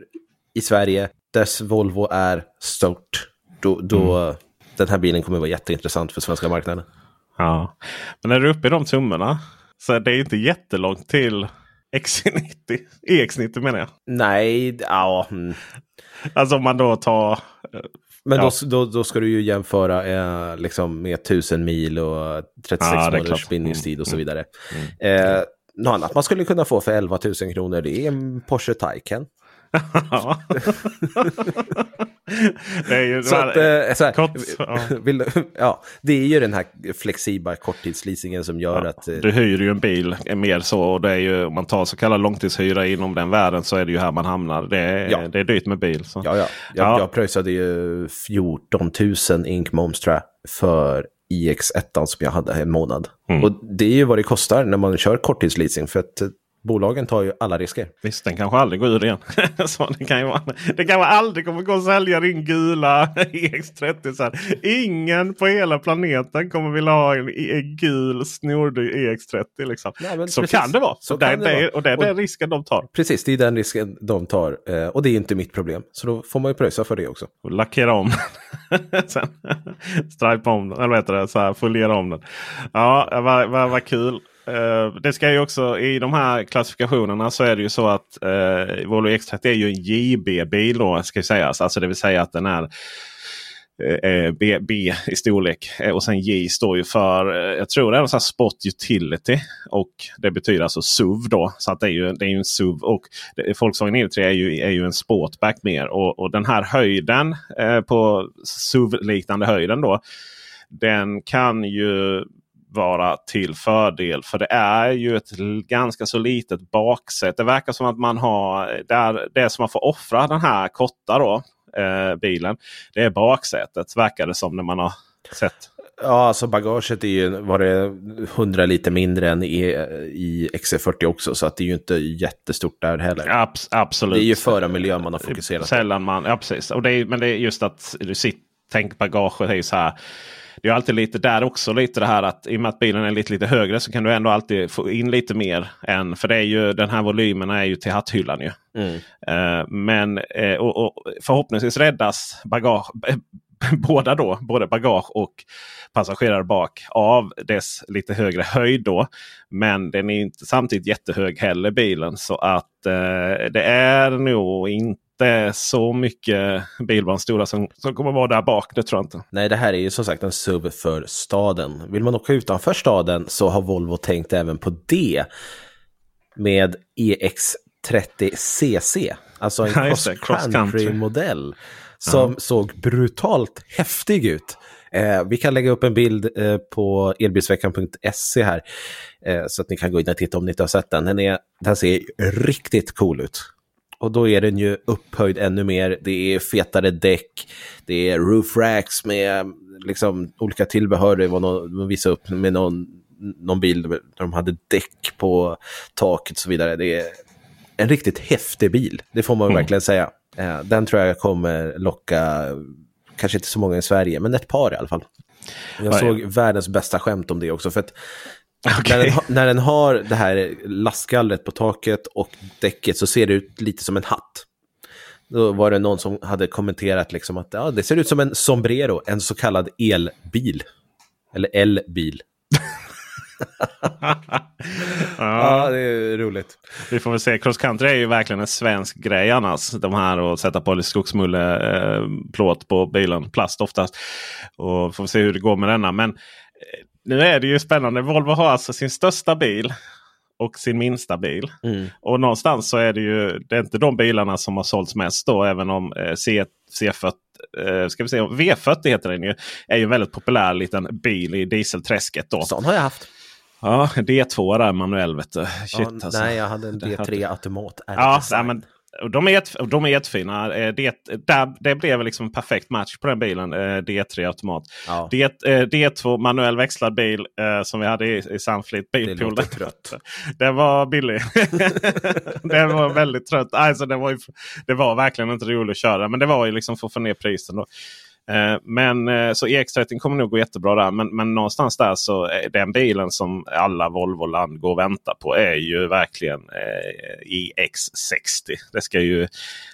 i Sverige, dess Volvo är stort, då, då mm. den här bilen kommer vara jätteintressant för svenska marknaden. Ja, men när du är uppe i de summorna så är det inte jättelångt till XC90. EX90 menar jag. Nej, ja. Alltså om man då tar men ja. då, då, då, ska du ju jämföra eh, liksom med 1000 mil och 36 ja, månaders bindningstid och så mm. vidare. Mm. Mm. Eh, något annat man skulle kunna få för 11 000 kronor det är en Porsche Taycan. Det är ju så att, eh, så här, kort, ja. Vill, ja, det är ju den här flexibla korttidsleasingen som gör ja, att... Eh, du hyr ju en bil mer så. Och det är ju, om man tar så kallad långtidshyra inom den världen så är det ju här man hamnar. Det är, ja. det är dyrt med bil. Så. Ja, ja. Jag, ja. jag pröjsade ju 14 000 ink moms tror jag, för IX1 som jag hade en månad. Mm. Och det är ju vad det kostar när man kör korttidsleasing. För att Bolagen tar ju alla risker. Visst, den kanske aldrig går ur igen. så det kan ju vara, det kan vara aldrig kommer gå att sälja din gula EX30. Så här. Ingen på hela planeten kommer vilja ha en, en gul snordyr EX30. Liksom. Nej, så precis. kan det vara. Så där, det det, vara. Och det är den risken de tar. Precis, det är den risken de tar. Eh, och det är inte mitt problem. Så då får man ju pröjsa för det också. Och lackera om Sen stripe om den. Eller vad heter det? Så här, foliera om den. Ja, vad, vad, vad kul. Uh, det ska ju också i de här klassifikationerna så är det ju så att uh, Volvo X30 är ju en JB-bil då ska sägas. Alltså det vill säga att den är uh, B, B, i storlek. och sen J står ju för, jag tror det är en Spot Utility. Och det betyder alltså SUV då. Så att det är ju, det är ju en SUV. Och Volkswagen e ID3 är ju, är ju en Sportback mer. Och, och den här höjden på SUV-liknande höjden då. Den kan ju vara till fördel. För det är ju ett ganska så litet baksäte. Det verkar som att man har där, det som man får offra den här korta då, eh, bilen. Det är baksätet verkar det som när man har sett. Ja, alltså bagaget är ju var det 100 liter mindre än i, i XC40 också. Så att det är ju inte jättestort där heller. Abs absolut. Det är ju förarmiljön man har fokuserat på. Sällan man, ja precis. Och det är, men det är just att du sitter, tänk bagaget är ju så här det är alltid lite där också lite det här att i och med att bilen är lite, lite högre så kan du ändå alltid få in lite mer. än För det är ju den här volymen är ju till hatthyllan. Ju. Mm. Uh, men uh, och, och, förhoppningsvis räddas bagage, båda då, både bagage och passagerare bak av dess lite högre höjd. Då. Men den är inte samtidigt jättehög heller bilen. Så att eh, det är nog inte inte så mycket bilbarnsstolar som, som kommer vara där bak. Det tror jag inte. Nej, det här är ju som sagt en SUV för staden. Vill man åka utanför staden så har Volvo tänkt även på det. Med EX30CC. Alltså en cross country-modell. Som ja. såg brutalt häftig ut. Eh, vi kan lägga upp en bild eh, på elbilsveckan.se här. Eh, så att ni kan gå in och titta om ni inte har sett den. Den, är, den ser riktigt cool ut. Och då är den ju upphöjd ännu mer. Det är fetare däck, det är roof racks med liksom olika tillbehör. Det var någon, de visade upp med någon, någon bild där de hade däck på taket och så vidare. Det är en riktigt häftig bil, det får man mm. verkligen säga. Eh, den tror jag kommer locka, kanske inte så många i Sverige, men ett par i alla fall. Jag såg världens bästa skämt om det också. för att När, den, när den har det här lastgallret på taket och däcket så ser det ut lite som en hatt. Då var det någon som hade kommenterat liksom att ja, det ser ut som en sombrero, en så kallad elbil. Eller elbil. ja. Ja, det är roligt. Vi får väl se. Cross country är ju verkligen en svensk grej annars. De här att sätta på lite skogsmulle eh, plåt på bilen. Plast oftast. Och får vi se hur det går med denna. Men eh, nu är det ju spännande. Volvo har alltså sin största bil och sin minsta bil. Mm. Och någonstans så är det ju det är inte de bilarna som har sålts mest då. Även om eh, C, C40 eh, ska vi se, V40 heter den ju. Är ju en väldigt populär liten bil i dieselträsket. Då. Sån har jag haft. Ja, D2 där manuell vet du. Shit, ja, alltså. Nej, jag hade en Det D3 automat. Ja, nej, men, och de är, och de är jättefina. Eh, Det, där, det blev liksom en perfekt match på den bilen. eh, D3 automat. Ja. D, eh, D2 manuell växlad bil som vi hade i, i Sunfleet Bilpool. låter trött. Den var billig. den var väldigt trött. Alltså, det, var ju, det var verkligen inte roligt att köra. Men det var ju liksom för att få ner priset. Då. Eh, men eh, så EX30 kommer nog gå jättebra där. Men, men någonstans där så är den bilen som alla Volvo-land går och väntar på är ju verkligen EX60. Det, ska ju,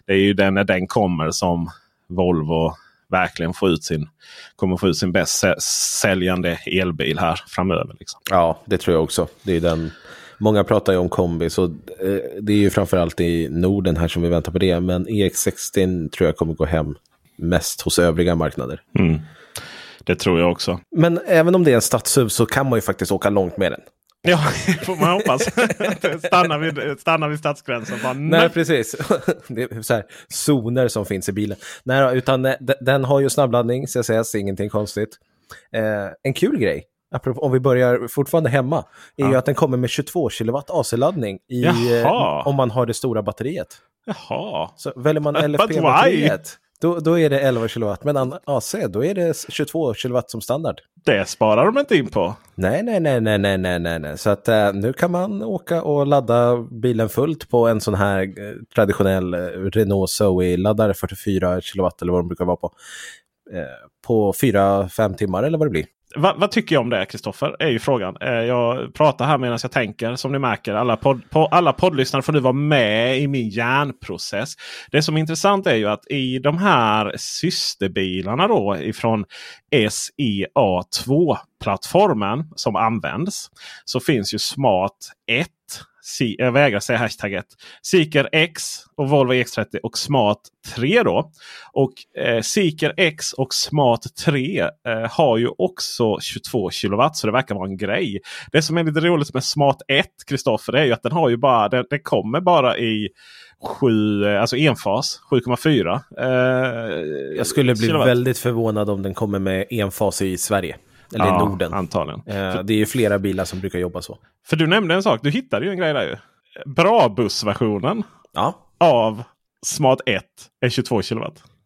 det är ju den när den kommer som Volvo verkligen få ut sin, kommer få ut sin bäst säljande elbil här framöver. Liksom. Ja, det tror jag också. Det är den... Många pratar ju om kombi, så det är ju framförallt i Norden här som vi väntar på det. Men EX60 tror jag kommer gå hem mest hos övriga marknader. Mm. Det tror jag också. Men även om det är en stadshuv så kan man ju faktiskt åka långt med den. Ja, får man hoppas. stanna, vid, stanna vid stadsgränsen. Bara, Nej, precis. Det är så här, zoner som finns i bilen. Nej, utan eh, de- den har ju snabbladdning, CCS, ingenting konstigt. Eh, en kul grej, om vi börjar fortfarande hemma, är ju att den kommer med 22 kW AC-laddning i, eh, om man har det stora batteriet. Jaha. Så väljer man LFP-batteriet, då, då är det 11 kW. Men AC, då är det 22 kW som standard. Det sparar de inte in på. Nej, nej, nej, nej, nej, nej, nej, nej. Så att eh, nu kan man åka och ladda bilen fullt på en sån här eh, traditionell eh, Renault Zoe-laddare, 44 kW eller vad de brukar vara på. Eh, på 4-5 timmar eller vad det blir. Va, vad tycker jag om det Kristoffer? Är ju frågan. Eh, jag pratar här medan jag tänker. Som ni märker, alla, podd, po, alla poddlyssnare får nu vara med i min hjärnprocess. Det som är intressant är ju att i de här systerbilarna då ifrån SEA2-plattformen som används. Så finns ju Smart 1. Si- Jag vägrar säga hashtag 1. Seeker X och Volvo X30 och Smart 3 då. Och eh, Seeker X och Smart 3 eh, har ju också 22 kW så det verkar vara en grej. Det som är lite roligt med Smart 1 Kristoffer är ju att den har ju bara den, den kommer bara i 7, eh, alltså enfas 7,4. Eh, Jag skulle bli kilowatt. väldigt förvånad om den kommer med enfas i Sverige. Eller Ja, Norden. Antagligen. Eh, det är ju flera bilar som brukar jobba så. För du nämnde en sak, du hittade ju en grej där ju. Bra bussversionen Ja, av Smart 1 är 22 kW.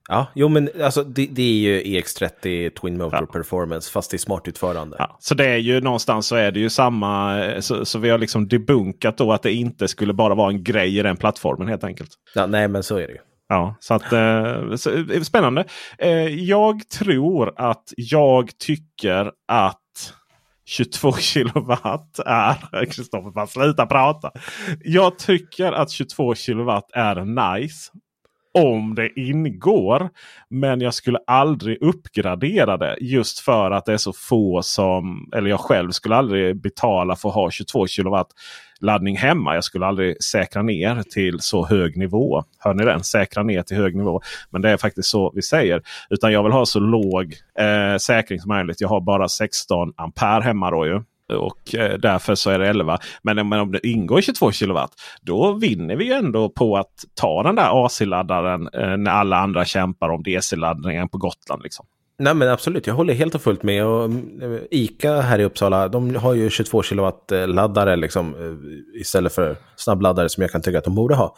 ja. jo men alltså det, det är ju EX30 Twin Motor Ja. Performance fast i smart utförande. Ja, så det är ju någonstans så är det ju samma. eh, Så, så vi har liksom debunkat då att det inte skulle bara vara en grej i den plattformen helt enkelt. Ja, nej, men så är det ju. Ja, så att eh, så, eh, spännande. Eh, jag tror att jag tycker att 22 kilowatt är... Kristoffer, bara sluta prata. Jag tycker att 22 kilowatt är nice. Om det ingår. Men jag skulle aldrig uppgradera det. Just för att det är så få som... Eller jag själv skulle aldrig betala för att ha 22 kilowatt laddning hemma. Jag skulle aldrig säkra ner till så hög nivå. Hör ni den? Säkra ner till hög nivå. Men det är faktiskt så vi säger. Utan jag vill ha så låg eh, säkring som möjligt. Jag har bara 16 ampere hemma då ju. Och eh, därför så är det 11. Men, men om det ingår 22 kilowatt. Då vinner vi ju ändå på att ta den där AC-laddaren eh, när alla andra kämpar om DC-laddningen på Gotland. Liksom. Nej men absolut, jag håller helt och fullt med. Och, eh, Ica här i Uppsala, de har ju 22 kilowatt eh, laddare liksom, eh, istället för snabbladdare som jag kan tycka att de borde ha.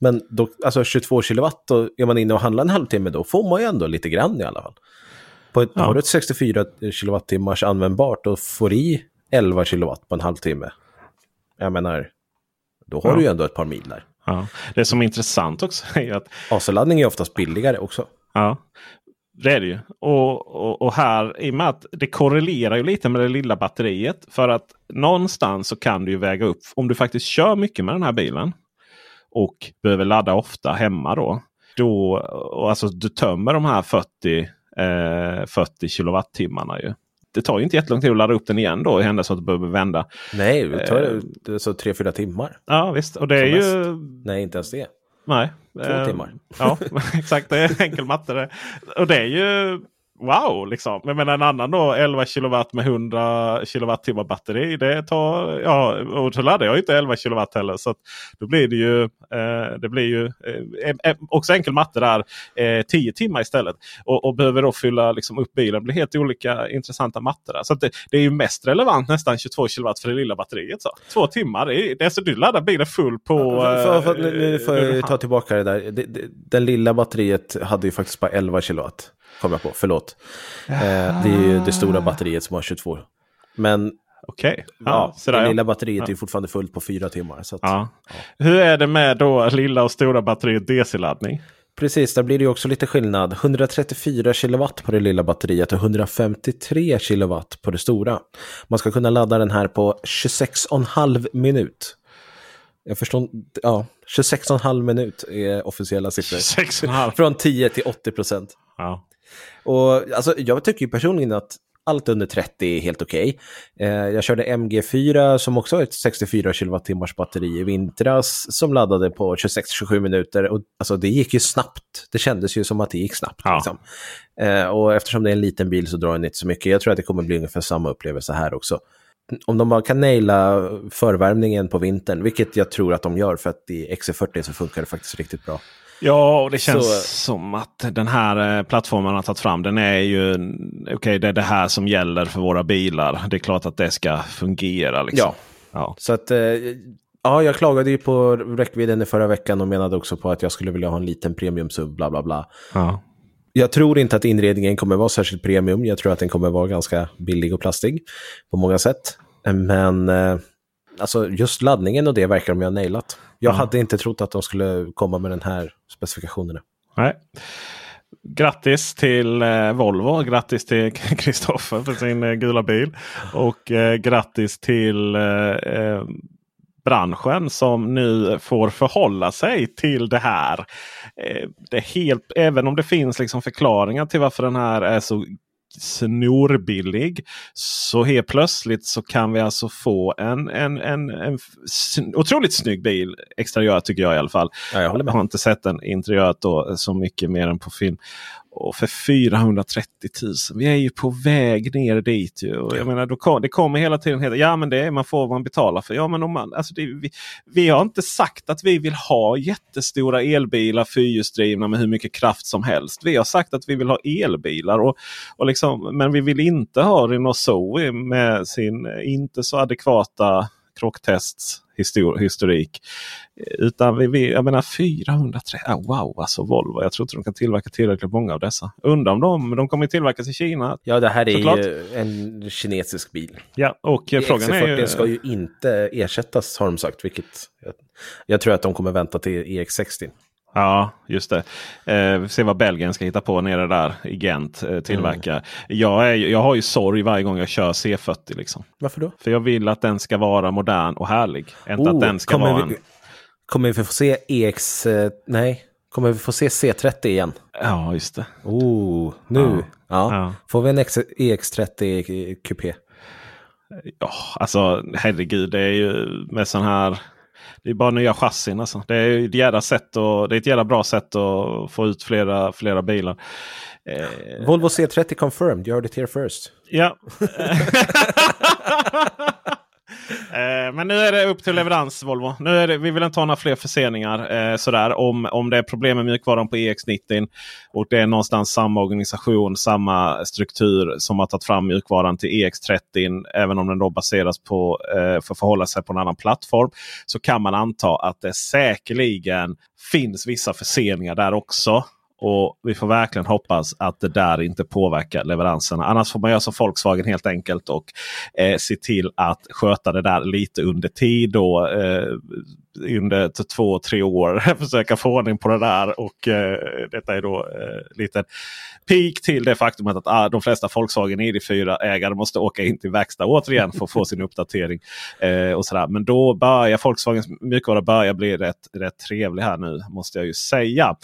Men då, alltså 22 kilowatt, då är man inne och handlar en halvtimme, då får man ju ändå lite grann i alla fall. På ett, Ja. Har du ett 64 kilowattimmars användbart och får i 11 kilowatt på en halvtimme, jag menar, då har Ja. du ju ändå ett par mil där. Ja. Det som är intressant också är att AC-laddning är oftast billigare också. Ja. Det är det ju. Och, och, och, här, i och med att det korrelerar ju lite med det lilla batteriet. För att någonstans så kan du ju väga upp. Om du faktiskt kör mycket med den här bilen. Och behöver ladda ofta hemma då. då och alltså du tömmer de här 40, eh, 40 kilowattimmarna ju. Det tar ju inte jättelång tid att ladda upp den igen då i händelse att du behöver vända. Nej, det tar eh, så 3-4 timmar. Ja visst. Och det är ju... Nej, inte ens det. Nej. Två eh, timmar. Ja, exakt. Det är enkel matte det. Och det är ju wow! Liksom. Jag menar en annan då 11 kilowatt med 100 kilowattimmar batteri. Det tar, ja, och så laddar jag inte 11 kilowatt heller. Så då blir det ju, eh, det blir ju eh, eh också enkel matte där. Eh, 10 timmar istället. Och, och, behöver då fylla liksom, upp bilen. Det blir helt olika intressanta mattor. Där. Så det, det, är ju mest relevant nästan 22 kilowatt för det lilla batteriet. Så. Två timmar. Det är, det är så du laddar bilen full på... För, för, nu, nu får jag ta tillbaka det där. Det, det, den lilla batteriet hade ju faktiskt bara 11 kilowatt. Kom jag på, förlåt. Eh, det är ju det stora batteriet som har 22. Men Okej. Okay. Ja, ja, det lilla batteriet ja. är fortfarande fullt på fyra timmar. Så att, ja. Hur är det med då lilla och stora batteriet DC-laddning? Precis, där blir det också lite skillnad. 134 kilowatt på det lilla batteriet och 153 kilowatt på det stora. Man ska kunna ladda den här på 26,5 minut. Jag förstår, ja, 26,5 minut är officiella siffror. 26,5. Från 10 till 80 procent. Ja. Och alltså, jag tycker personligen att allt under 30 är helt okej. Okay. Eh, jag körde MG4 som också har ett 64 kWh batteri i vintras som laddade på 26-27 minuter. Och, alltså, det gick ju snabbt. Det kändes ju som att det gick snabbt. Ja. Liksom. Eh, och eftersom det är en liten bil så drar den inte så mycket. Jag tror att det kommer bli ungefär samma upplevelse här också. Om de bara kan naila förvärmningen på vintern, vilket jag tror att de gör för att i XC40 så funkar det faktiskt riktigt bra. Ja, och det känns så... som att den här eh, plattformen har tagit fram. Den är ju okej, okay, det är det här som gäller för våra bilar. Det är klart att det ska fungera. Liksom. Ja. ja, så att eh, ja, jag klagade ju på räckvidden i förra veckan och menade också på att jag skulle vilja ha en liten premium SUV, bla bla bla. Ja. Jag tror inte att inredningen kommer vara särskilt premium. Jag tror att den kommer vara ganska billig och plastig på många sätt. Men eh, alltså just laddningen och det verkar de ju ha nailat. Jag mm. hade inte trott att de skulle komma med den här specifikationen. Nej. Grattis till eh, Volvo, grattis till Kristoffer för sin eh, gula bil. Och eh, grattis till eh, branschen som nu får förhålla sig till det här. Det helt, även om det finns liksom förklaringar till varför den här är så snorbillig. Så helt plötsligt så kan vi alltså få en, en, en, en otroligt snygg bil. Exteriör tycker jag i alla fall. Ja, jag, jag har inte sett den interiört då, så mycket mer än på film. Och för 430 000. Vi är ju på väg ner dit. Ju. Och jag menar, då kom, det kommer hela tiden heta, ja men det är, man får man betala för. Ja, men om man, alltså det, vi, vi har inte sagt att vi vill ha jättestora elbilar fyrhjulsdrivna med hur mycket kraft som helst. Vi har sagt att vi vill ha elbilar. Och, och liksom, men vi vill inte ha Renault Zoe med sin inte så adekvata krocktests historik. Utan vi, vi, jag menar 430, oh, wow alltså Volvo. Jag tror inte de kan tillverka tillräckligt många av dessa. Undrar om de, de kommer tillverkas i Kina. Ja det här är såklart. ju en kinesisk bil. Ja och e frågan är ju... ska ju inte ersättas har de sagt. Vilket jag, jag tror att de kommer vänta till EX60. Ja, just det. Eh, vi får se vad Belgien ska hitta på nere där i Gent. Eh, tillverka. Mm. Jag, är, jag har ju sorg varje gång jag kör C40. Liksom. Varför då? För jag vill att den ska vara modern och härlig. Inte oh, att den ska vara vi, en... Kommer vi få se EX... Eh, nej. Kommer vi få se C30 igen? Ja, just det. Oh, nu. Ja. ja. ja. Får vi en EX30 kupé? Ja, alltså herregud. Det är ju med sån här det är bara nya chassin. Alltså. Det, är ett jävla sätt och, det är ett jävla bra sätt att få ut flera, flera bilar. Eh... Volvo C30 confirmed, you heard it here first. Ja. Eh, men nu är det upp till leverans Volvo. Nu är det, vi vill inte ha några fler förseningar. Eh, sådär, om, om det är problem med mjukvaran på EX90 och det är någonstans samma organisation, samma struktur som har tagit fram mjukvaran till EX30. Även om den då baseras på eh, för att förhålla sig på en annan plattform. Så kan man anta att det säkerligen finns vissa förseningar där också. Och vi får verkligen hoppas att det där inte påverkar leveranserna. Annars får man göra som Volkswagen helt enkelt och eh, se till att sköta det där lite under tid. Då, eh, under två, tre år. Försöka få ordning på det där. Och eh, detta är då eh, lite peak till det faktumet att ah, de flesta Volkswagen ID4-ägare måste åka in till verkstad återigen för att få sin uppdatering. Eh, och sådär. Men då börjar Volkswagens mjukvara börja bli rätt, rätt trevlig här nu måste jag ju säga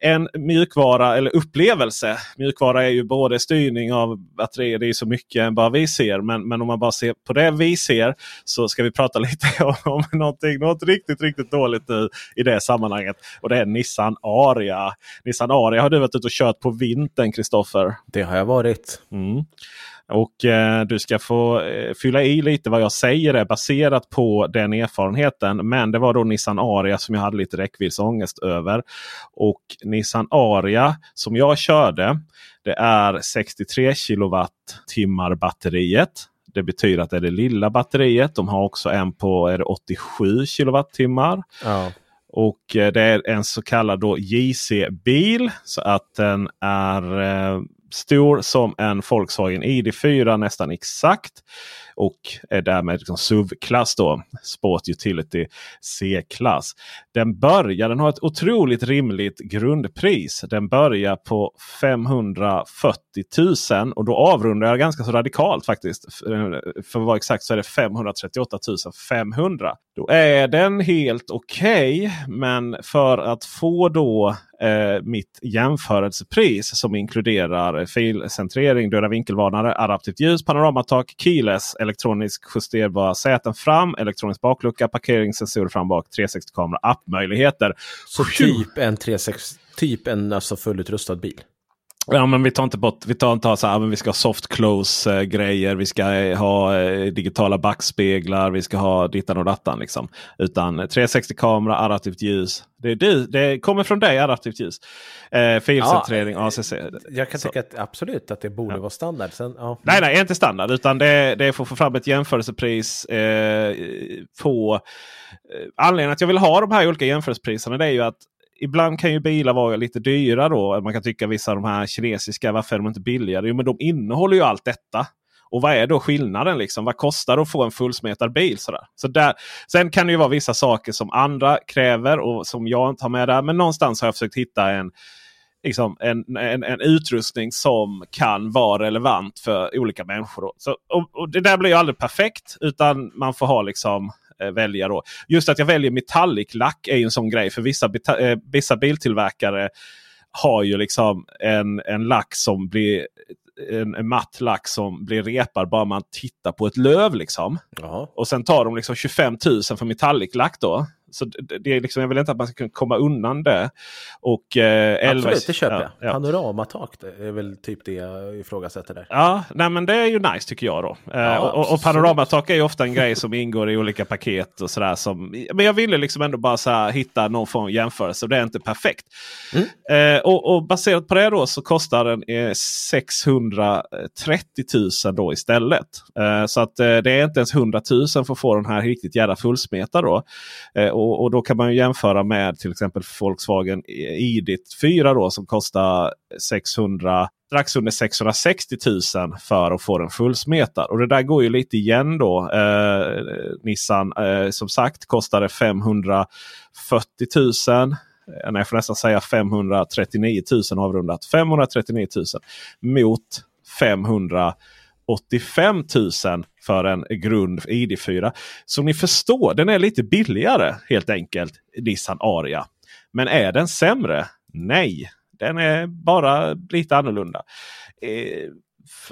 en mjukvara eller upplevelse. Mjukvara är ju både styrning av batterier, det är så mycket än bara vi ser. Men, men om man bara ser på det vi ser så ska vi prata lite om, om någonting, något riktigt, riktigt dåligt nu i det sammanhanget. Och det är Nissan Aria. Nissan Aria har du varit ute och kört på vintern, Kristoffer. Det har jag varit. Mm. Och eh, du ska få eh, fylla i lite vad jag säger är baserat på den erfarenheten. Men det var då Nissan Aria som jag hade lite räckviddsångest över. Och Nissan Aria som jag körde. Det är 63 kilowattimmar batteriet. Det betyder att det är det lilla batteriet. De har också en på är det 87 kilowattimmar. Ja. Och eh, det är en så kallad JC-bil. Så att den är eh, stor som en Volkswagen ID4 nästan exakt. Och är därmed liksom SUV-klass då. Sport Utility C-klass. Den börjar, den har ett otroligt rimligt grundpris. Den börjar på 540 000 och då avrundar jag ganska så radikalt faktiskt. Eh, för att vara exakt så är det 538 500. Då är den helt okej. Okay, men för att få då eh, mitt jämförelsepris som inkluderar filcentrering, döda vinkelvarnare, adaptivt ljus, panoramatak, keyless, elektronisk justerbar säten fram, elektronisk baklucka, parkeringssensorer fram bak, 360-kamera, appmöjligheter. Så typ en 360, typ en alltså fullutrustad bil? Ja men vi tar inte bort, vi tar inte så här, men vi ska ha soft close eh, grejer. Vi ska eh, ha eh, digitala backspeglar. Vi ska ha dittan och dattan. Liksom. Utan 360 kamera, adaptivt ljus. Det, det, det kommer från dig, adaptivt ljus. Eh, filcentrering, ja, ACC. Jag kan så. tycka att, absolut att det borde ja. vara standard. Sen, ja. Nej, nej, inte standard. Utan det, det är för att få fram ett jämförelsepris eh, på... Eh, anledningen att jag vill ha de här olika jämförelsepriserna det är ju att ibland kan ju bilar vara lite dyra då. Man kan tycka vissa av de här kinesiska, varför är de inte billigare? Jo men de innehåller ju allt detta. Och vad är då skillnaden? Liksom? Vad kostar det att få en fullsmetad bil? Sådär? Så där, sen kan det ju vara vissa saker som andra kräver och som jag inte har med där. Men någonstans har jag försökt hitta en, liksom, en, en, en utrustning som kan vara relevant för olika människor. Så, och, och, Det där blir ju aldrig perfekt utan man får ha liksom eh, välja. Då. Just att jag väljer metallic-lack är en sån grej. För vissa, eh, vissa biltillverkare har ju liksom en, en lack som blir en, en matt lack som blir repad bara man tittar på ett löv. liksom. Ja. Och sen tar de liksom 25 000 för metallic lack då. Så det, det är liksom, jag vill inte att man ska kunna komma undan det. Och, eh, Absolut, det köper jag. Ja, Panoramatak det är väl typ det jag ifrågasätter där. Ja, nej, men det är ju nice tycker jag då. Eh, ja, och, och panoramatak är ju ofta en grej som ingår i olika paket och sådär. Som, men jag ville liksom ändå bara så här, hitta någon form av jämförelse och det är inte perfekt. Mm. Eh, och, och, baserat på det då så kostar den eh, 630 000 då istället. Eh, så att eh, det är inte ens 100 000 för att få den här riktigt jävla fullsmeta då. Och, och, då kan man jämföra med till exempel Volkswagen ID 4 då, som kostar 600 strax under 660 000 för att få den fullsmetad. Och det där går ju lite igen då. Eh, Nissan eh, som sagt kostade 540 000. Jag får nästan säga 539 000 avrundat. 539 000 mot 500 85 000 för en grund ID4. Som ni förstår, den är lite billigare helt enkelt. Nissan Aria. Men är den sämre? Nej, den är bara lite annorlunda. Eh,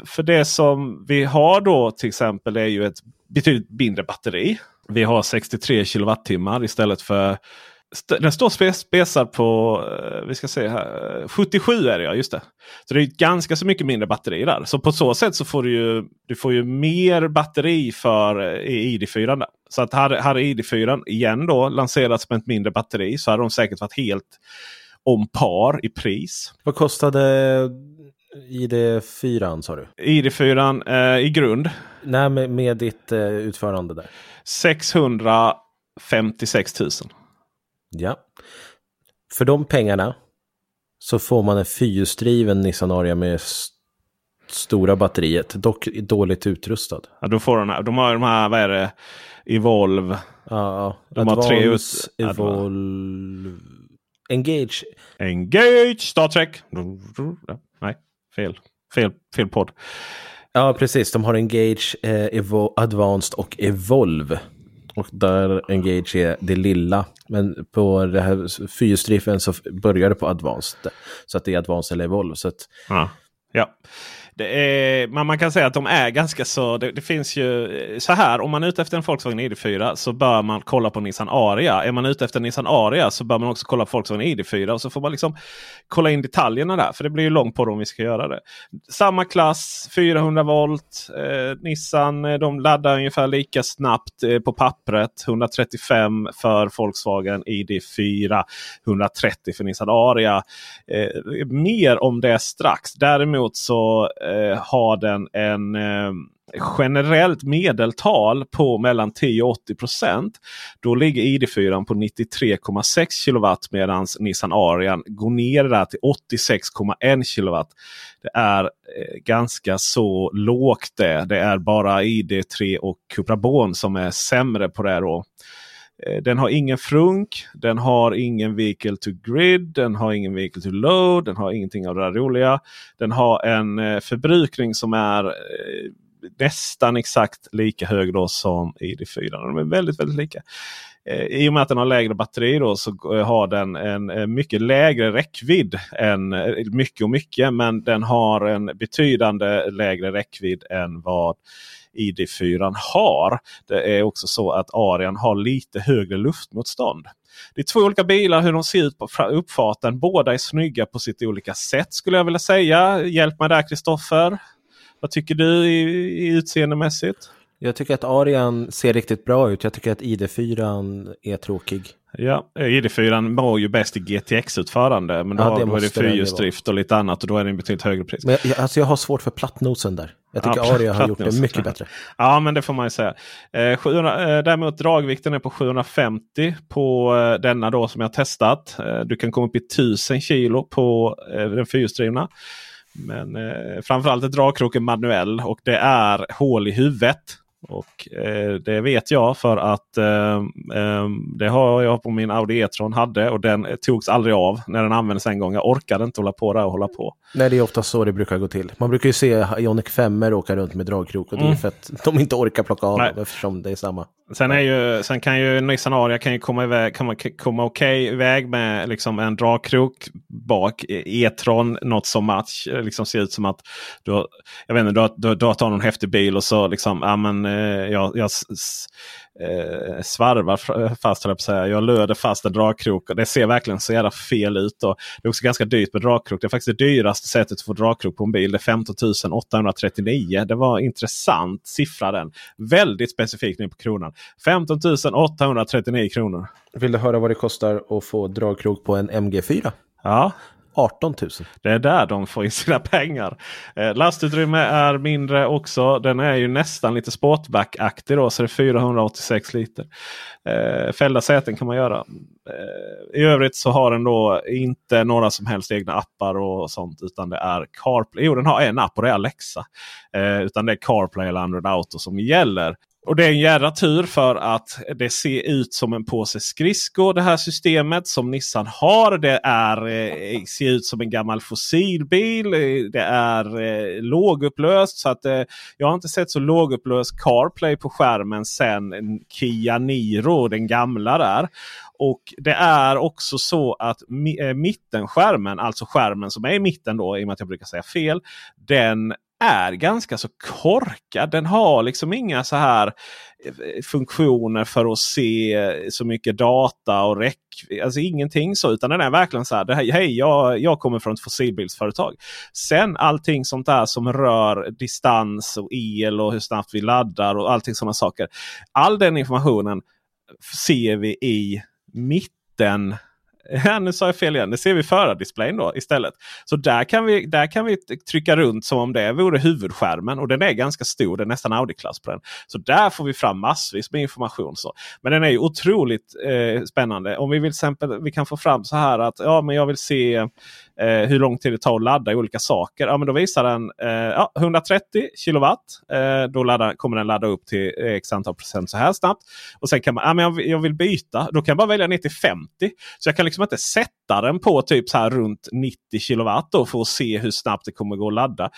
för det som vi har då till exempel är ju ett betydligt mindre batteri. Vi har 63 kilowattimmar istället för den står spesad på eh, vi ska se här, 77 är det ja, just det. Så det är ganska så mycket mindre batteri där. Så på så sätt så får du ju, du får ju mer batteri för eh, ID4. Så att hade, hade ID4 igen då lanserats med ett mindre batteri så hade de säkert varit helt om par i pris. Vad kostade ID4 sa du? ID4 eh, i grund. Nej, med, med ditt eh, utförande där. 656 000. Ja. För de pengarna så får man en fyrhjulsdriven Nissan Aria med st stora batteriet. Dock dåligt utrustad. Ja, då får de, de har de här, vad är det, Evolve. Ja. De har tre ut... Evolve... Engage. Engage Star Trek. Nej, fel. Fel, fel podd. Ja, precis. De har Engage, eh, Evo Advanced och Evolve. Och där Engage är det lilla. Men på det här fyrstriffen så börjar det på Advanced. Så att det är Advanced eller Evolve. Så att... ja. ja. Är, man, man kan säga att de är ganska så. Det, det, finns ju eh, så här. Om man är ute efter en Volkswagen ID4 så bör man kolla på Nissan Aria. Är man ute efter en Nissan Aria så bör man också kolla på Volkswagen ID4. Och så får man liksom kolla in detaljerna där. För det blir ju långt på om vi ska göra det. Samma klass, 400 volt. Eh, Nissan eh, de laddar ungefär lika snabbt eh, på pappret. 135 för Volkswagen ID4. 130 för Nissan Aria. Eh, mer om det strax. Däremot så eh, eh, har den en eh, generellt medeltal på mellan 10 och 80% Då ligger ID4 på 93,6 kW medan Nissan Arian går ner där till 86,1 kW. Det är eh, ganska så lågt det. Det är bara ID3 och Cupra Born som är sämre på det. Då. Eh, den har ingen frunk, den har ingen vehicle to grid, den har ingen vehicle to load, den har ingenting av det där roliga. Den har en eh, förbrukning som är eh, nästan exakt lika hög då som ID4. De är väldigt, väldigt lika. I och med att den har lägre batteri då så har den en mycket lägre räckvidd än mycket och mycket. Men den har en betydande lägre räckvidd än vad ID4 har. Det är också så att Arian har lite högre luftmotstånd. Det är två olika bilar hur de ser ut på uppfarten. Båda är snygga på sitt olika sätt skulle jag vilja säga. Hjälp mig där Kristoffer. Vad tycker du i, i utseendemässigt? Jag tycker att Arian ser riktigt bra ut. Jag tycker att ID4 är tråkig. Ja, ID4 var ju bäst i GTX-utförande. Men då, ja, då är det fyrhjulsdrift och lite annat och då är det en betydligt högre pris. Men jag, alltså jag har svårt för plattnosen där. Jag tycker ja, Aria har gjort det mycket bättre. Ja, men det får man ju säga. Eh, 700, eh, däremot dragvikten är på 750 på eh, denna då som jag testat. Eh, du kan komma upp i 1000 kilo på eh, den fyrhjulsdrivna. Men eh, framförallt är dragkroken manuell och det är hål i huvudet. Och eh, det vet jag för att eh, eh, det har jag på min Audi E-tron hade och den togs aldrig av när den användes en gång. Jag orkade inte hålla på där och hålla på. Nej, det är ofta så det brukar gå till. Man brukar ju se Ionic 5 åka runt med dragkrok och det är mm. för att de inte orkar plocka av dem eftersom det är samma. Sen, är ju, sen kan ju Nissan Aria kan ju komma, iväg, kan man komma okej okay iväg med liksom en dragkrok bak. E-tron, något som match. Eh, liksom ser ut som att du, har, jag vet inte, du, du, du har tagit någon häftig bil och så liksom, ja men eh, jag, jag eh, svarvar fast, jag, säga. jag löder fast en dragkrok. Och det ser verkligen så jävla fel ut. Och det är också ganska dyrt med dragkrok. Det är faktiskt det dyraste sättet att få dragkrok på en bil. Det är 15 839. Det var intressant siffra den. Väldigt specifikt nu på kronan. 15 839 kronor. Vill du höra vad det kostar att få dragkrok på en MG4? Ja. 18 000. Det är där de får in sina pengar. Eh, lastutrymme är mindre också. Den är ju nästan lite sportback-aktig då. Så det är 486 liter. Eh, fällda säten kan man göra. Eh, I övrigt så har den då inte några som helst egna appar och sånt. Utan det är CarPlay. Jo den har en app och det är Alexa. Eh, utan det är CarPlay eller Android Auto som gäller. Och det är en jädra tur för att det ser ut som en påse skridskor det här systemet som Nissan har. Det är, eh, ser ut som en gammal fossilbil. Det är eh, lågupplöst. så att eh, Jag har inte sett så lågupplöst CarPlay på skärmen sen Kia Niro, den gamla där. Och det är också så att eh, mittenskärmen, alltså skärmen som är i mitten då, i och med att jag brukar säga fel. Den är ganska så korkad. Den har liksom inga så här eh, funktioner för att se så mycket data och räck. Alltså ingenting så. Utan den är verkligen så här. Hej, jag, jag kommer från ett fossilbilsföretag. Sen allting sånt där som rör distans och el och hur snabbt vi laddar och allting sådana saker. All den informationen ser vi i mitten Ja, nu sa jag fel igen. Det ser vi förardisplayen då istället. Så där kan, vi, där kan vi trycka runt som om det vore huvudskärmen. Och den är ganska stor. Det är nästan Audi-klass på den. Så där får vi fram massvis med information. Så. Men den är ju otroligt eh, spännande. Om vi vill exempel, vi kan få fram så här att ja, men jag vill se eh, hur lång tid det tar att ladda olika saker. Ja, men då visar den eh, ja, 130 kilowatt. Eh, då laddar, kommer den ladda upp till x antal procent så här snabbt. Och sen kan man, ja, men jag, jag vill byta. Då kan jag bara välja ner till 50. Så jag kan liksom Liksom inte sätta den på typ så här runt 90 kilowatt då för att se hur snabbt det kommer gå att ladda.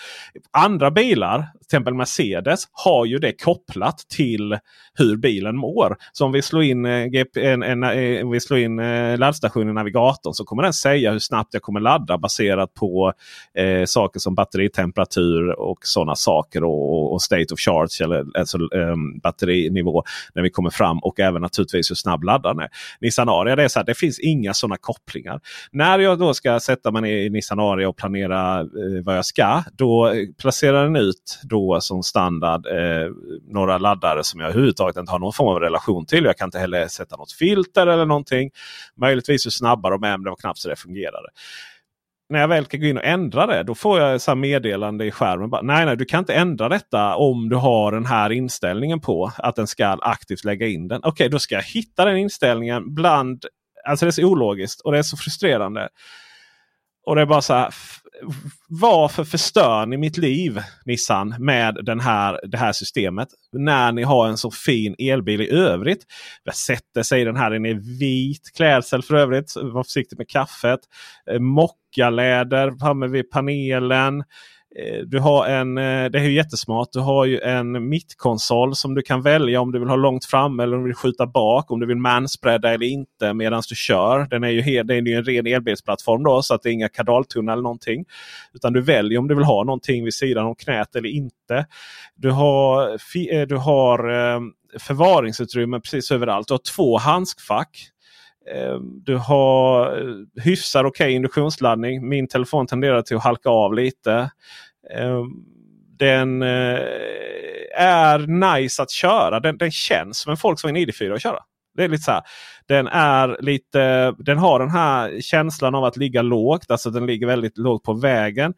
Andra bilar, till exempel Mercedes, har ju det kopplat till hur bilen mår. Så om vi slår in, eh, en, en, eh, en, vi slår in eh, laddstationen i navigatorn så kommer den säga hur snabbt jag kommer ladda baserat på eh, saker som batteritemperatur och sådana saker. Och, och, state of charge, eller alltså, eh, batterinivå när vi kommer fram. Och även naturligtvis hur snabb laddaren är. Nissan Aria, det, är så här, det finns inga sådana kopplingar. När jag då ska sätta mig ner i Nissan Aria och planera eh, vad jag ska. Då placerar den ut då som standard eh, några laddare som jag överhuvudtaget inte har någon form av relation till. Jag kan inte heller sätta något filter eller någonting. Möjligtvis hur snabba de är, men det var knappt så det fungerade när jag väl kan gå in och ändra det, då får jag ett meddelande i skärmen. Bara, nej, nej, du kan inte ändra detta om du har den här inställningen på att den ska aktivt lägga in den. Okej, okay, då ska jag hitta den inställningen bland... Alltså det är så ologiskt och det är så frustrerande. Och det är bara så här. Varför förstör ni mitt liv Nissan med den här, det här systemet? När ni har en så fin elbil i övrigt. Jag sätter sig den här. Den är vit klädsel för övrigt. Var försiktig med kaffet. Eh, Mockaläder framme vid panelen. Eh, du har en, eh, det är ju jättesmart. Du har ju en mittkonsol som du kan välja om du vill ha långt fram eller om du vill skjuta bak. Om du vill manspreada eller inte medan du kör. Den är ju, det är ju en ren elbilsplattform då så att det är inga kardaltunnlar eller någonting. Utan du väljer om du vill ha någonting vid sidan om knät eller inte. Du har, eh, du har förvaringsutrymme precis överallt. Du har två handskfack. Ehm, du har eh, hyfsad okej okay induktionsladdning. Min telefon tenderar till att halka av lite. Ehm, den eh, är nice att köra. Den, den känns som en Volkswagen ID4 att köra. Det är lite så här, den, är lite, den har den här känslan av att ligga lågt. Alltså den ligger väldigt lågt på vägen.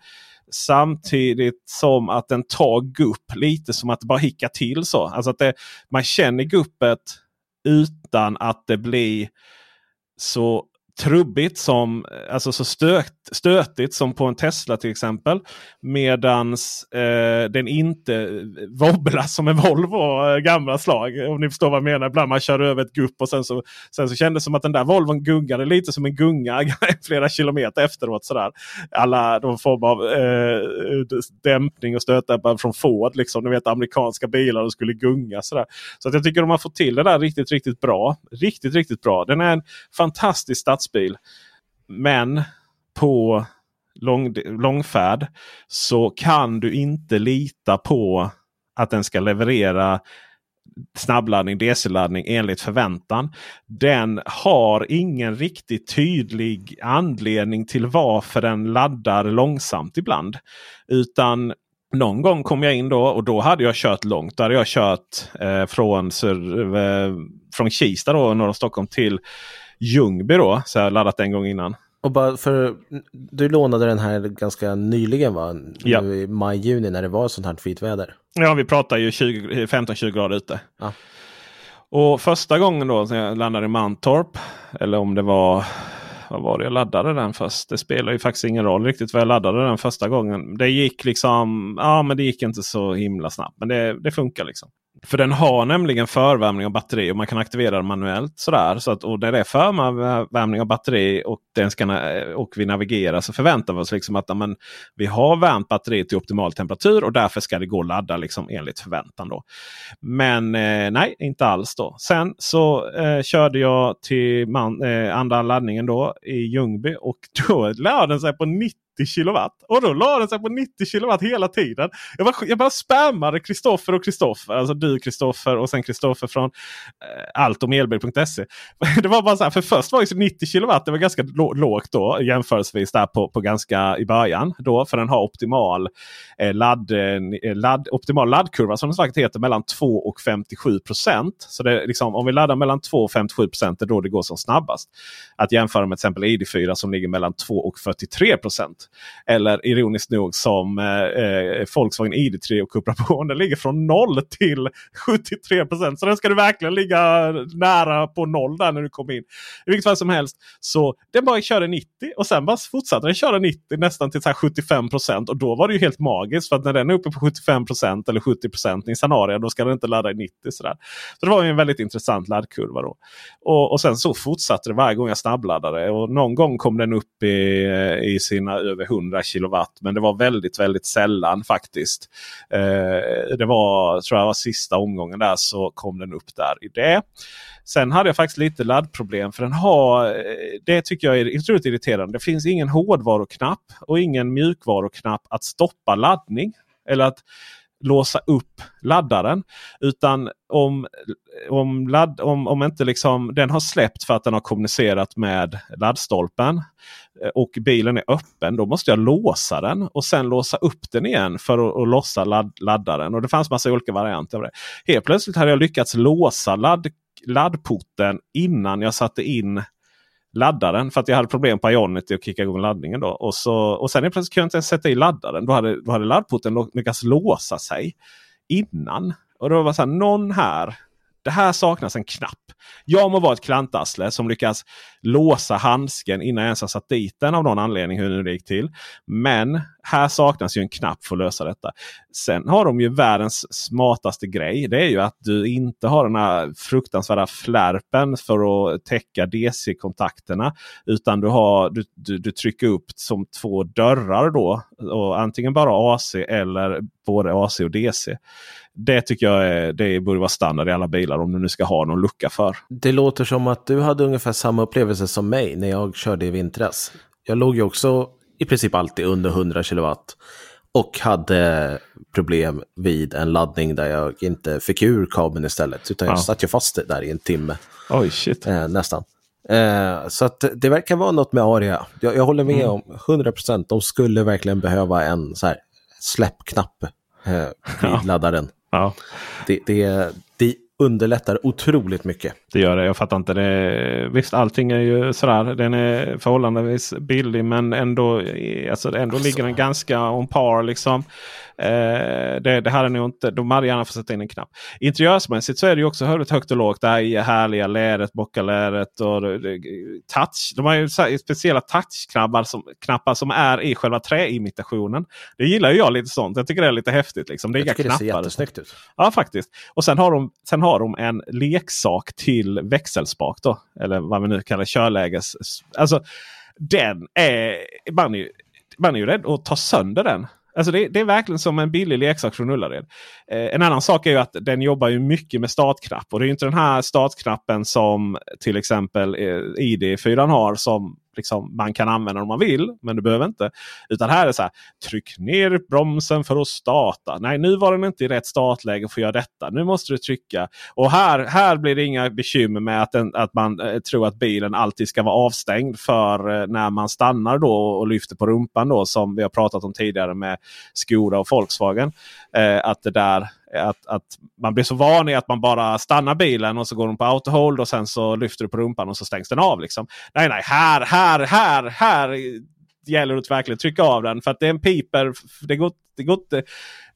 Samtidigt som att den tar gupp lite som att det bara hickar till så. Alltså att det, man känner guppet utan att det blir så trubbigt som, alltså så stöt, stötigt som på en Tesla till exempel. Medans eh, den inte eh, wobblas som en Volvo eh, gamla slag. Om ni förstår vad jag menar. Ibland man kör över ett gupp och sen så, sen så kändes det som att den där Volvon gungade lite som en gunga flera kilometer efteråt. Sådär. Alla de form av eh, dämpning och stötdämpare från Ford. Liksom, ni vet amerikanska bilar och skulle gunga. Sådär. Så att jag tycker de har fått till det där riktigt, riktigt bra. Riktigt, riktigt bra. Den är en fantastisk stadsbil. Men på lång, långfärd så kan du inte lita på att den ska leverera snabbladdning, DC-laddning enligt förväntan. Den har ingen riktigt tydlig anledning till varför den laddar långsamt ibland. Utan någon gång kom jag in då och då hade jag kört långt. Då hade jag kört eh, från, eh, från Kista då, norr om Stockholm till Ljungby då. Så jag har laddat en gång innan. Och bara för, du lånade den här ganska nyligen va? Ja. I maj-juni när det var sånt här fint väder. Ja, vi pratar ju 15-20 grader ute. Ja. Och första gången då när jag landade i Mantorp. Eller om det var vad var det jag laddade den först? Det spelar ju faktiskt ingen roll riktigt vad jag laddade den första gången. Det gick liksom, ja men det gick inte så himla snabbt. Men det, det funkar liksom. För den har nämligen förvärmning av batteri och man kan aktivera den manuellt. Sådär. Så att, och när det är förvärmning av batteri och, den ska, och vi navigerar så förväntar vi oss liksom att amen, vi har värmt batteriet till optimal temperatur och därför ska det gå att ladda liksom enligt förväntan. Då. Men eh, nej, inte alls. då. Sen så eh, körde jag till man, eh, andra laddningen då i Ljungby och då lade den sig på 90 kilowatt. Och då la den sig på 90 kilowatt hela tiden. Jag bara, jag bara spammade Kristoffer och Kristoffer. Alltså du Kristoffer och sen Kristoffer från eh, alltomelbil.se. Det var bara så här, för först var ju 90 kilowatt, det var ganska lågt då jämförelsevis där på, på ganska i början. Då, för den har optimal, eh, ladd, eh, ladd, optimal laddkurva som den sagt heter mellan 2 och 57 procent. Så det, liksom, om vi laddar mellan 2 och 57 procent är då det går som snabbast. Att jämföra med till exempel ID4 som ligger mellan 2 och 43 procent. Eller ironiskt nog som eh, eh Volkswagen ID3 och Cupra Born. Den ligger från 0 till 73 procent. Så den ska du verkligen ligga nära på noll där när du kommer in. I vilket fall som helst. Så den bara körde 90 och sen bara fortsatte den köra 90 nästan till så 75 procent. Och då var det ju helt magiskt. För att när den är uppe på 75 procent eller 70 procent i Sanaria då ska den inte ladda i 90. Sådär. Så det var en väldigt intressant laddkurva. Då. Och, och sen så fortsatte det varje gång jag snabbladdade. Och någon gång kom den upp i, eh, i sina över 100 kilowatt. Men det var väldigt väldigt sällan faktiskt. Eh, det var tror jag var sista omgången där så kom den upp där i det. Sen hade jag faktiskt lite laddproblem för den har, eh, det tycker jag är otroligt irriterande. Det finns ingen hårdvaruknapp och ingen mjukvaruknapp att stoppa laddning. Eller att låsa upp laddaren. Utan om, om, ladd, om, om inte liksom, den har släppt för att den har kommunicerat med laddstolpen eh, och bilen är öppen. Då måste jag låsa den och sen låsa upp den igen för att, att lossa ladd, laddaren. Och Det fanns massa olika varianter av det. Helt plötsligt hade jag lyckats låsa ladd, laddporten innan jag satte in laddaren. För att jag hade problem på Ionity att kicka igång laddningen. Då. Och, så, och sen plötsligt kunde jag inte ens sätta i laddaren. Då hade, då hade laddporten lyckats låsa sig innan. Och då var så här, någon här. Det här saknas en knapp. Jag må vara ett klantarsle som lyckas låsa handsken innan jag ens har satt dit den av någon anledning. Hur nu det gick till. Men här saknas ju en knapp för att lösa detta. Sen har de ju världens smartaste grej. Det är ju att du inte har den här fruktansvärda flärpen för att täcka DC-kontakterna. Utan du, har, du, du, du, trycker upp som två dörrar då. Och antingen bara AC eller både AC och DC. Det tycker jag är, det borde vara standard i alla bilar om du nu ska ha någon lucka för. Det låter som att du hade ungefär samma upplevelse som mig när jag körde i vintras. Jag låg ju också i princip alltid under 100 kilowatt. Och hade problem vid en laddning där jag inte fick ur kabeln istället. Utan jag ja. satt ju fast där i en timme. Oj, shit. Eh, nästan. Eh, så att det verkar vara något med Aria. Jag, jag håller med mm. om 100%. De skulle verkligen behöva en så här släppknapp eh, vid ja. laddaren. Ja. Det, det underlättar otroligt mycket. Det gör det. Jag fattar inte. Det. Visst, allting är ju sådär. Den är förhållandevis billig men ändå, alltså, ändå alltså. ligger den ganska on par. Liksom. Eh, det, det hade nog inte, de hade gärna fått sätta in en knapp. Interiörsmässigt så är det ju också väldigt högt och lågt. Det här härliga lädret, bockalädret och det, touch. De har ju speciella touchknappar som, knappar som är i själva träimitationen. Det gillar ju jag lite sånt. Jag tycker det är lite häftigt. Liksom. Det är jag tycker knappar. det ser jättesnyggt ut. Ja faktiskt. Och sen har de, sen har de en leksak till växelspak. Då, eller vad vi nu kallar körläges. Alltså den är, man är, man är ju rädd att ta sönder den. Alltså det, det, är verkligen som en billig leksak från Ullared. Eh, en annan sak är ju att den jobbar ju mycket med startknapp. Och det är inte den här startknappen som till exempel eh, ID4 har. Som liksom, man kan använda om man vill. Men du behöver inte. Utan här är det så här. Tryck ner bromsen för att starta. Nej, nu var den inte i rätt startläge för att göra detta. Nu måste du trycka. Och här, här blir det inga bekymmer med att, den, att man eh, tror att bilen alltid ska vara avstängd för eh, när man stannar då och lyfter på rumpan. då Som vi har pratat om tidigare med Skoda och Volkswagen. Eh, att det där att, att man blir så van i att man bara stannar bilen och så går den på autohold och sen så lyfter du på rumpan och så stängs den av. Liksom. Nej, nej, här, här, här, här gäller det att verkligen trycka av den. För att det är en piper. Det går, det går, inte,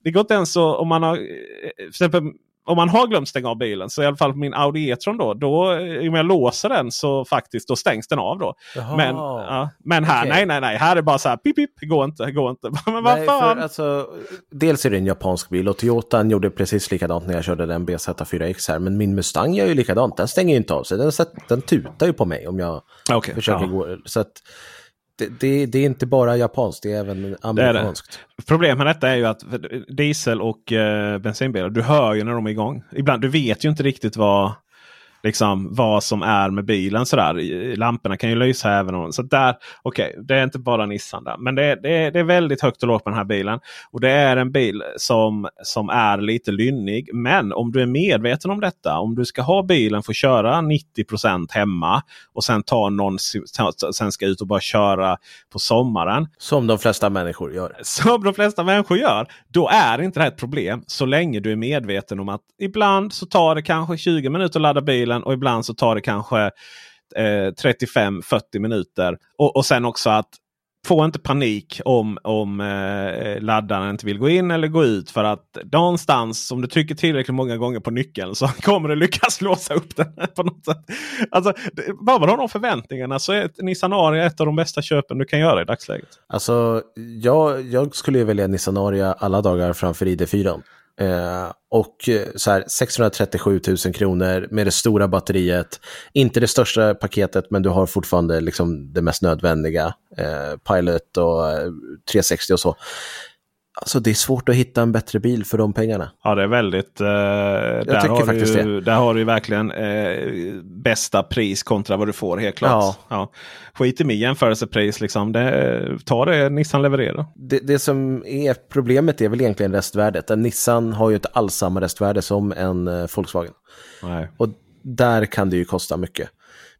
det går inte ens så om man har... Eh, Till exempel, om man har glömt stänga av bilen så i alla fall på min Audi E-tron då. då om jag låser den så faktiskt då stängs den av. då. Men, ja, men här, okay. nej, nej, nej. Här är bara så här, pip, pip, går inte, går inte. men vad fan? Alltså, dels är det en japansk bil och Toyotan gjorde precis likadant när jag körde den BZ4X här. Men min Mustang gör ju likadant. Den stänger ju inte av sig. Den, den tutar ju på mig om jag okay, försöker ja. gå. Så att, det, det, det, är inte bara japanskt, det är även amerikanskt. Det Problemet med detta är ju att diesel och eh, bensinbilar, du hör ju när de är igång. Ibland, du vet ju inte riktigt vad... liksom vad som är med bilen. Sådär. Lamporna kan ju lysa även om... Så där, okej, okay, det är inte bara Nissan där. Men det, det, är, det är väldigt högt och lågt på den här bilen. Och det är en bil som, som är lite lynnig. Men om du är medveten om detta. Om du ska ha bilen för att köra 90% hemma och sen ta någon sen ska ut och bara köra på sommaren. Som de flesta människor gör. Som de flesta människor gör. Då är inte det ett problem så länge du är medveten om att ibland så tar det kanske 20 minuter att ladda bilen och ibland så tar det kanske eh, 35-40 minuter. Och, och sen också att få inte panik om, om eh, laddaren inte vill gå in eller gå ut. För att någonstans om du trycker tillräckligt många gånger på nyckeln så kommer du lyckas låsa upp den. på något sätt. Alltså, bara man har de förväntningarna så är Nissan Aria ett av de bästa köpen du kan göra i dagsläget. Alltså, jag, jag skulle välja Nissan Aria alla dagar framför ID4. Eh, och eh, så här, 637 000 kronor med det stora batteriet. Inte det största paketet, men du har fortfarande liksom det mest nödvändiga. Eh, Pilot och eh, 360 och så. Alltså det är svårt att hitta en bättre bil för de pengarna. Ja det är väldigt... Eh, där, har faktiskt du, det. där har du verkligen eh, bästa pris kontra vad du får helt klart. Ja. Ja. Skit i min jämförelsepris liksom. Det, ta det Nissan levererar. Det, det som är problemet är väl egentligen restvärdet. En Nissan har ju inte alls samma restvärde som en eh, Volkswagen. Nej. Och där kan det ju kosta mycket.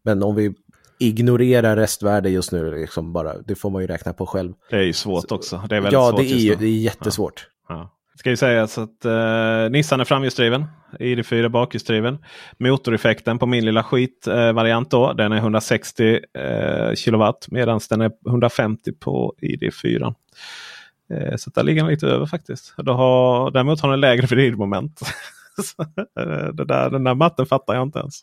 Men om vi ignorera restvärde just nu. Liksom bara, det får man ju räkna på själv. Det är ju svårt också. Det är väldigt ja, svårt det är, ju, det är jättesvårt. Ja. Ja. Ska ju sägas att eh, Nissan är framhjulsdriven. ID4 bakhjulsdriven. Motoreffekten på min lilla skitvariant eh, då. Den är 160 eh, kilowatt medan den är 150 på ID4. Eh, så där ligger den lite över faktiskt. Då har, däremot har den lägre vridmoment. det där, den där matten fattar jag inte ens.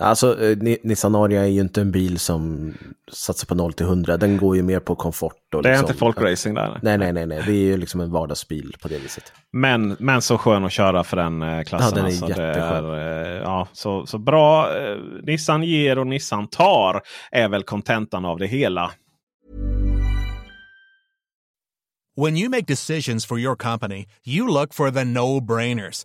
Alltså eh, Nissan Aria är ju inte en bil som satsar på 0 till 100. Den går ju mer på komfort. Och det är liksom, inte folkracing där? Nej, nej, nej, nej. Det är ju liksom en vardagsbil på det viset. Men, men så skön att köra för den eh, klassen. Ja, den är alltså, jätteskön. Är, eh, ja, så, så bra. Nissan ger och Nissan tar är väl kontentan av det hela. When you make decisions for your company, you look for the no-brainers.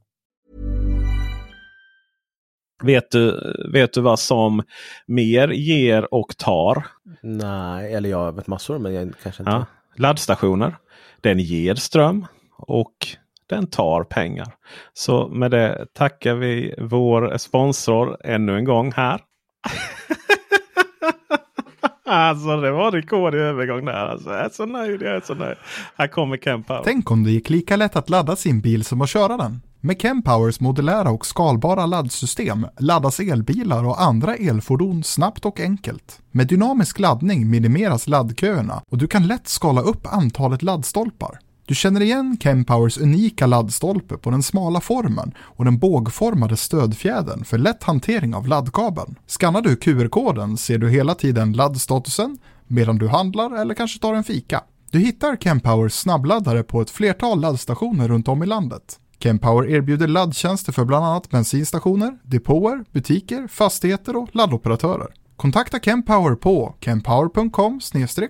Vet du, vet du vad som mer ger och tar? Nej, eller jag vet massor men jag kanske inte. Ja, laddstationer. Den ger ström och den tar pengar. Så med det tackar vi vår sponsor ännu en gång här. Alltså det var rekord i övergång där. Alltså, jag är så nöjd, jag är så nöjd. Här kommer Kempower. Tänk om det gick lika lätt att ladda sin bil som att köra den. Med Kempowers modulära och skalbara laddsystem laddas elbilar och andra elfordon snabbt och enkelt. Med dynamisk laddning minimeras laddköerna och du kan lätt skala upp antalet laddstolpar. Du känner igen Kempowers unika laddstolpe på den smala formen och den bågformade stödfjädern för lätt hantering av laddkabeln. Skannar du QR-koden ser du hela tiden laddstatusen medan du handlar eller kanske tar en fika. Du hittar Kempowers snabbladdare på ett flertal laddstationer runt om i landet. Kempower erbjuder laddtjänster för bland annat bensinstationer, depåer, butiker, fastigheter och laddoperatörer. Kontakta Kempower på kempower.com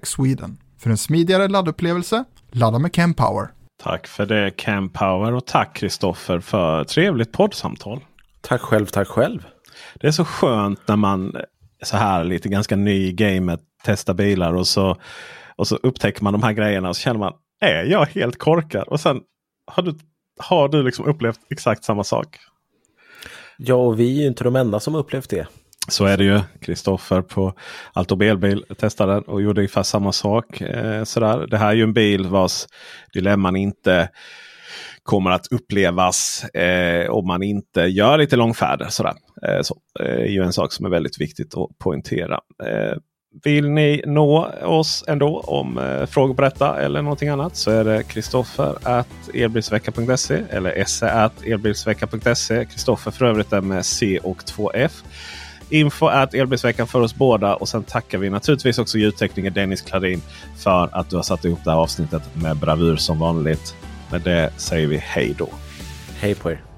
sweden för en smidigare laddupplevelse. Ladda med Kempower. Tack för det Kempower och tack Kristoffer för trevligt poddsamtal. Tack själv, tack själv. Det är så skönt när man så här lite ganska ny i gamet testar bilar och så, och så upptäcker man de här grejerna och så känner man är jag helt korkad? Och sen har du har du liksom upplevt exakt samma sak? Ja, och vi är ju inte de enda som upplevt det. Så är det ju. Kristoffer på Alto Elbil testade och gjorde ungefär samma sak. Eh, sådär. Det här är ju en bil vars dilemman inte kommer att upplevas eh, om man inte gör lite långfärder. Sådär. Eh, så, eh, är ju en sak som är väldigt viktigt att poängtera. Vill ni nå oss ändå om eh, frågor på detta eller någonting annat så är det Kristoffer elbilsvecka.se eller se elbilsvecka.se. Kristoffer för övrigt är med C och 2F. Info at elbilsveckan för oss båda. Och sen tackar vi naturligtvis också ljudtekniker Dennis Klarin för att du har satt ihop det här avsnittet med bravur som vanligt. Med det säger vi hej då. Hej på er.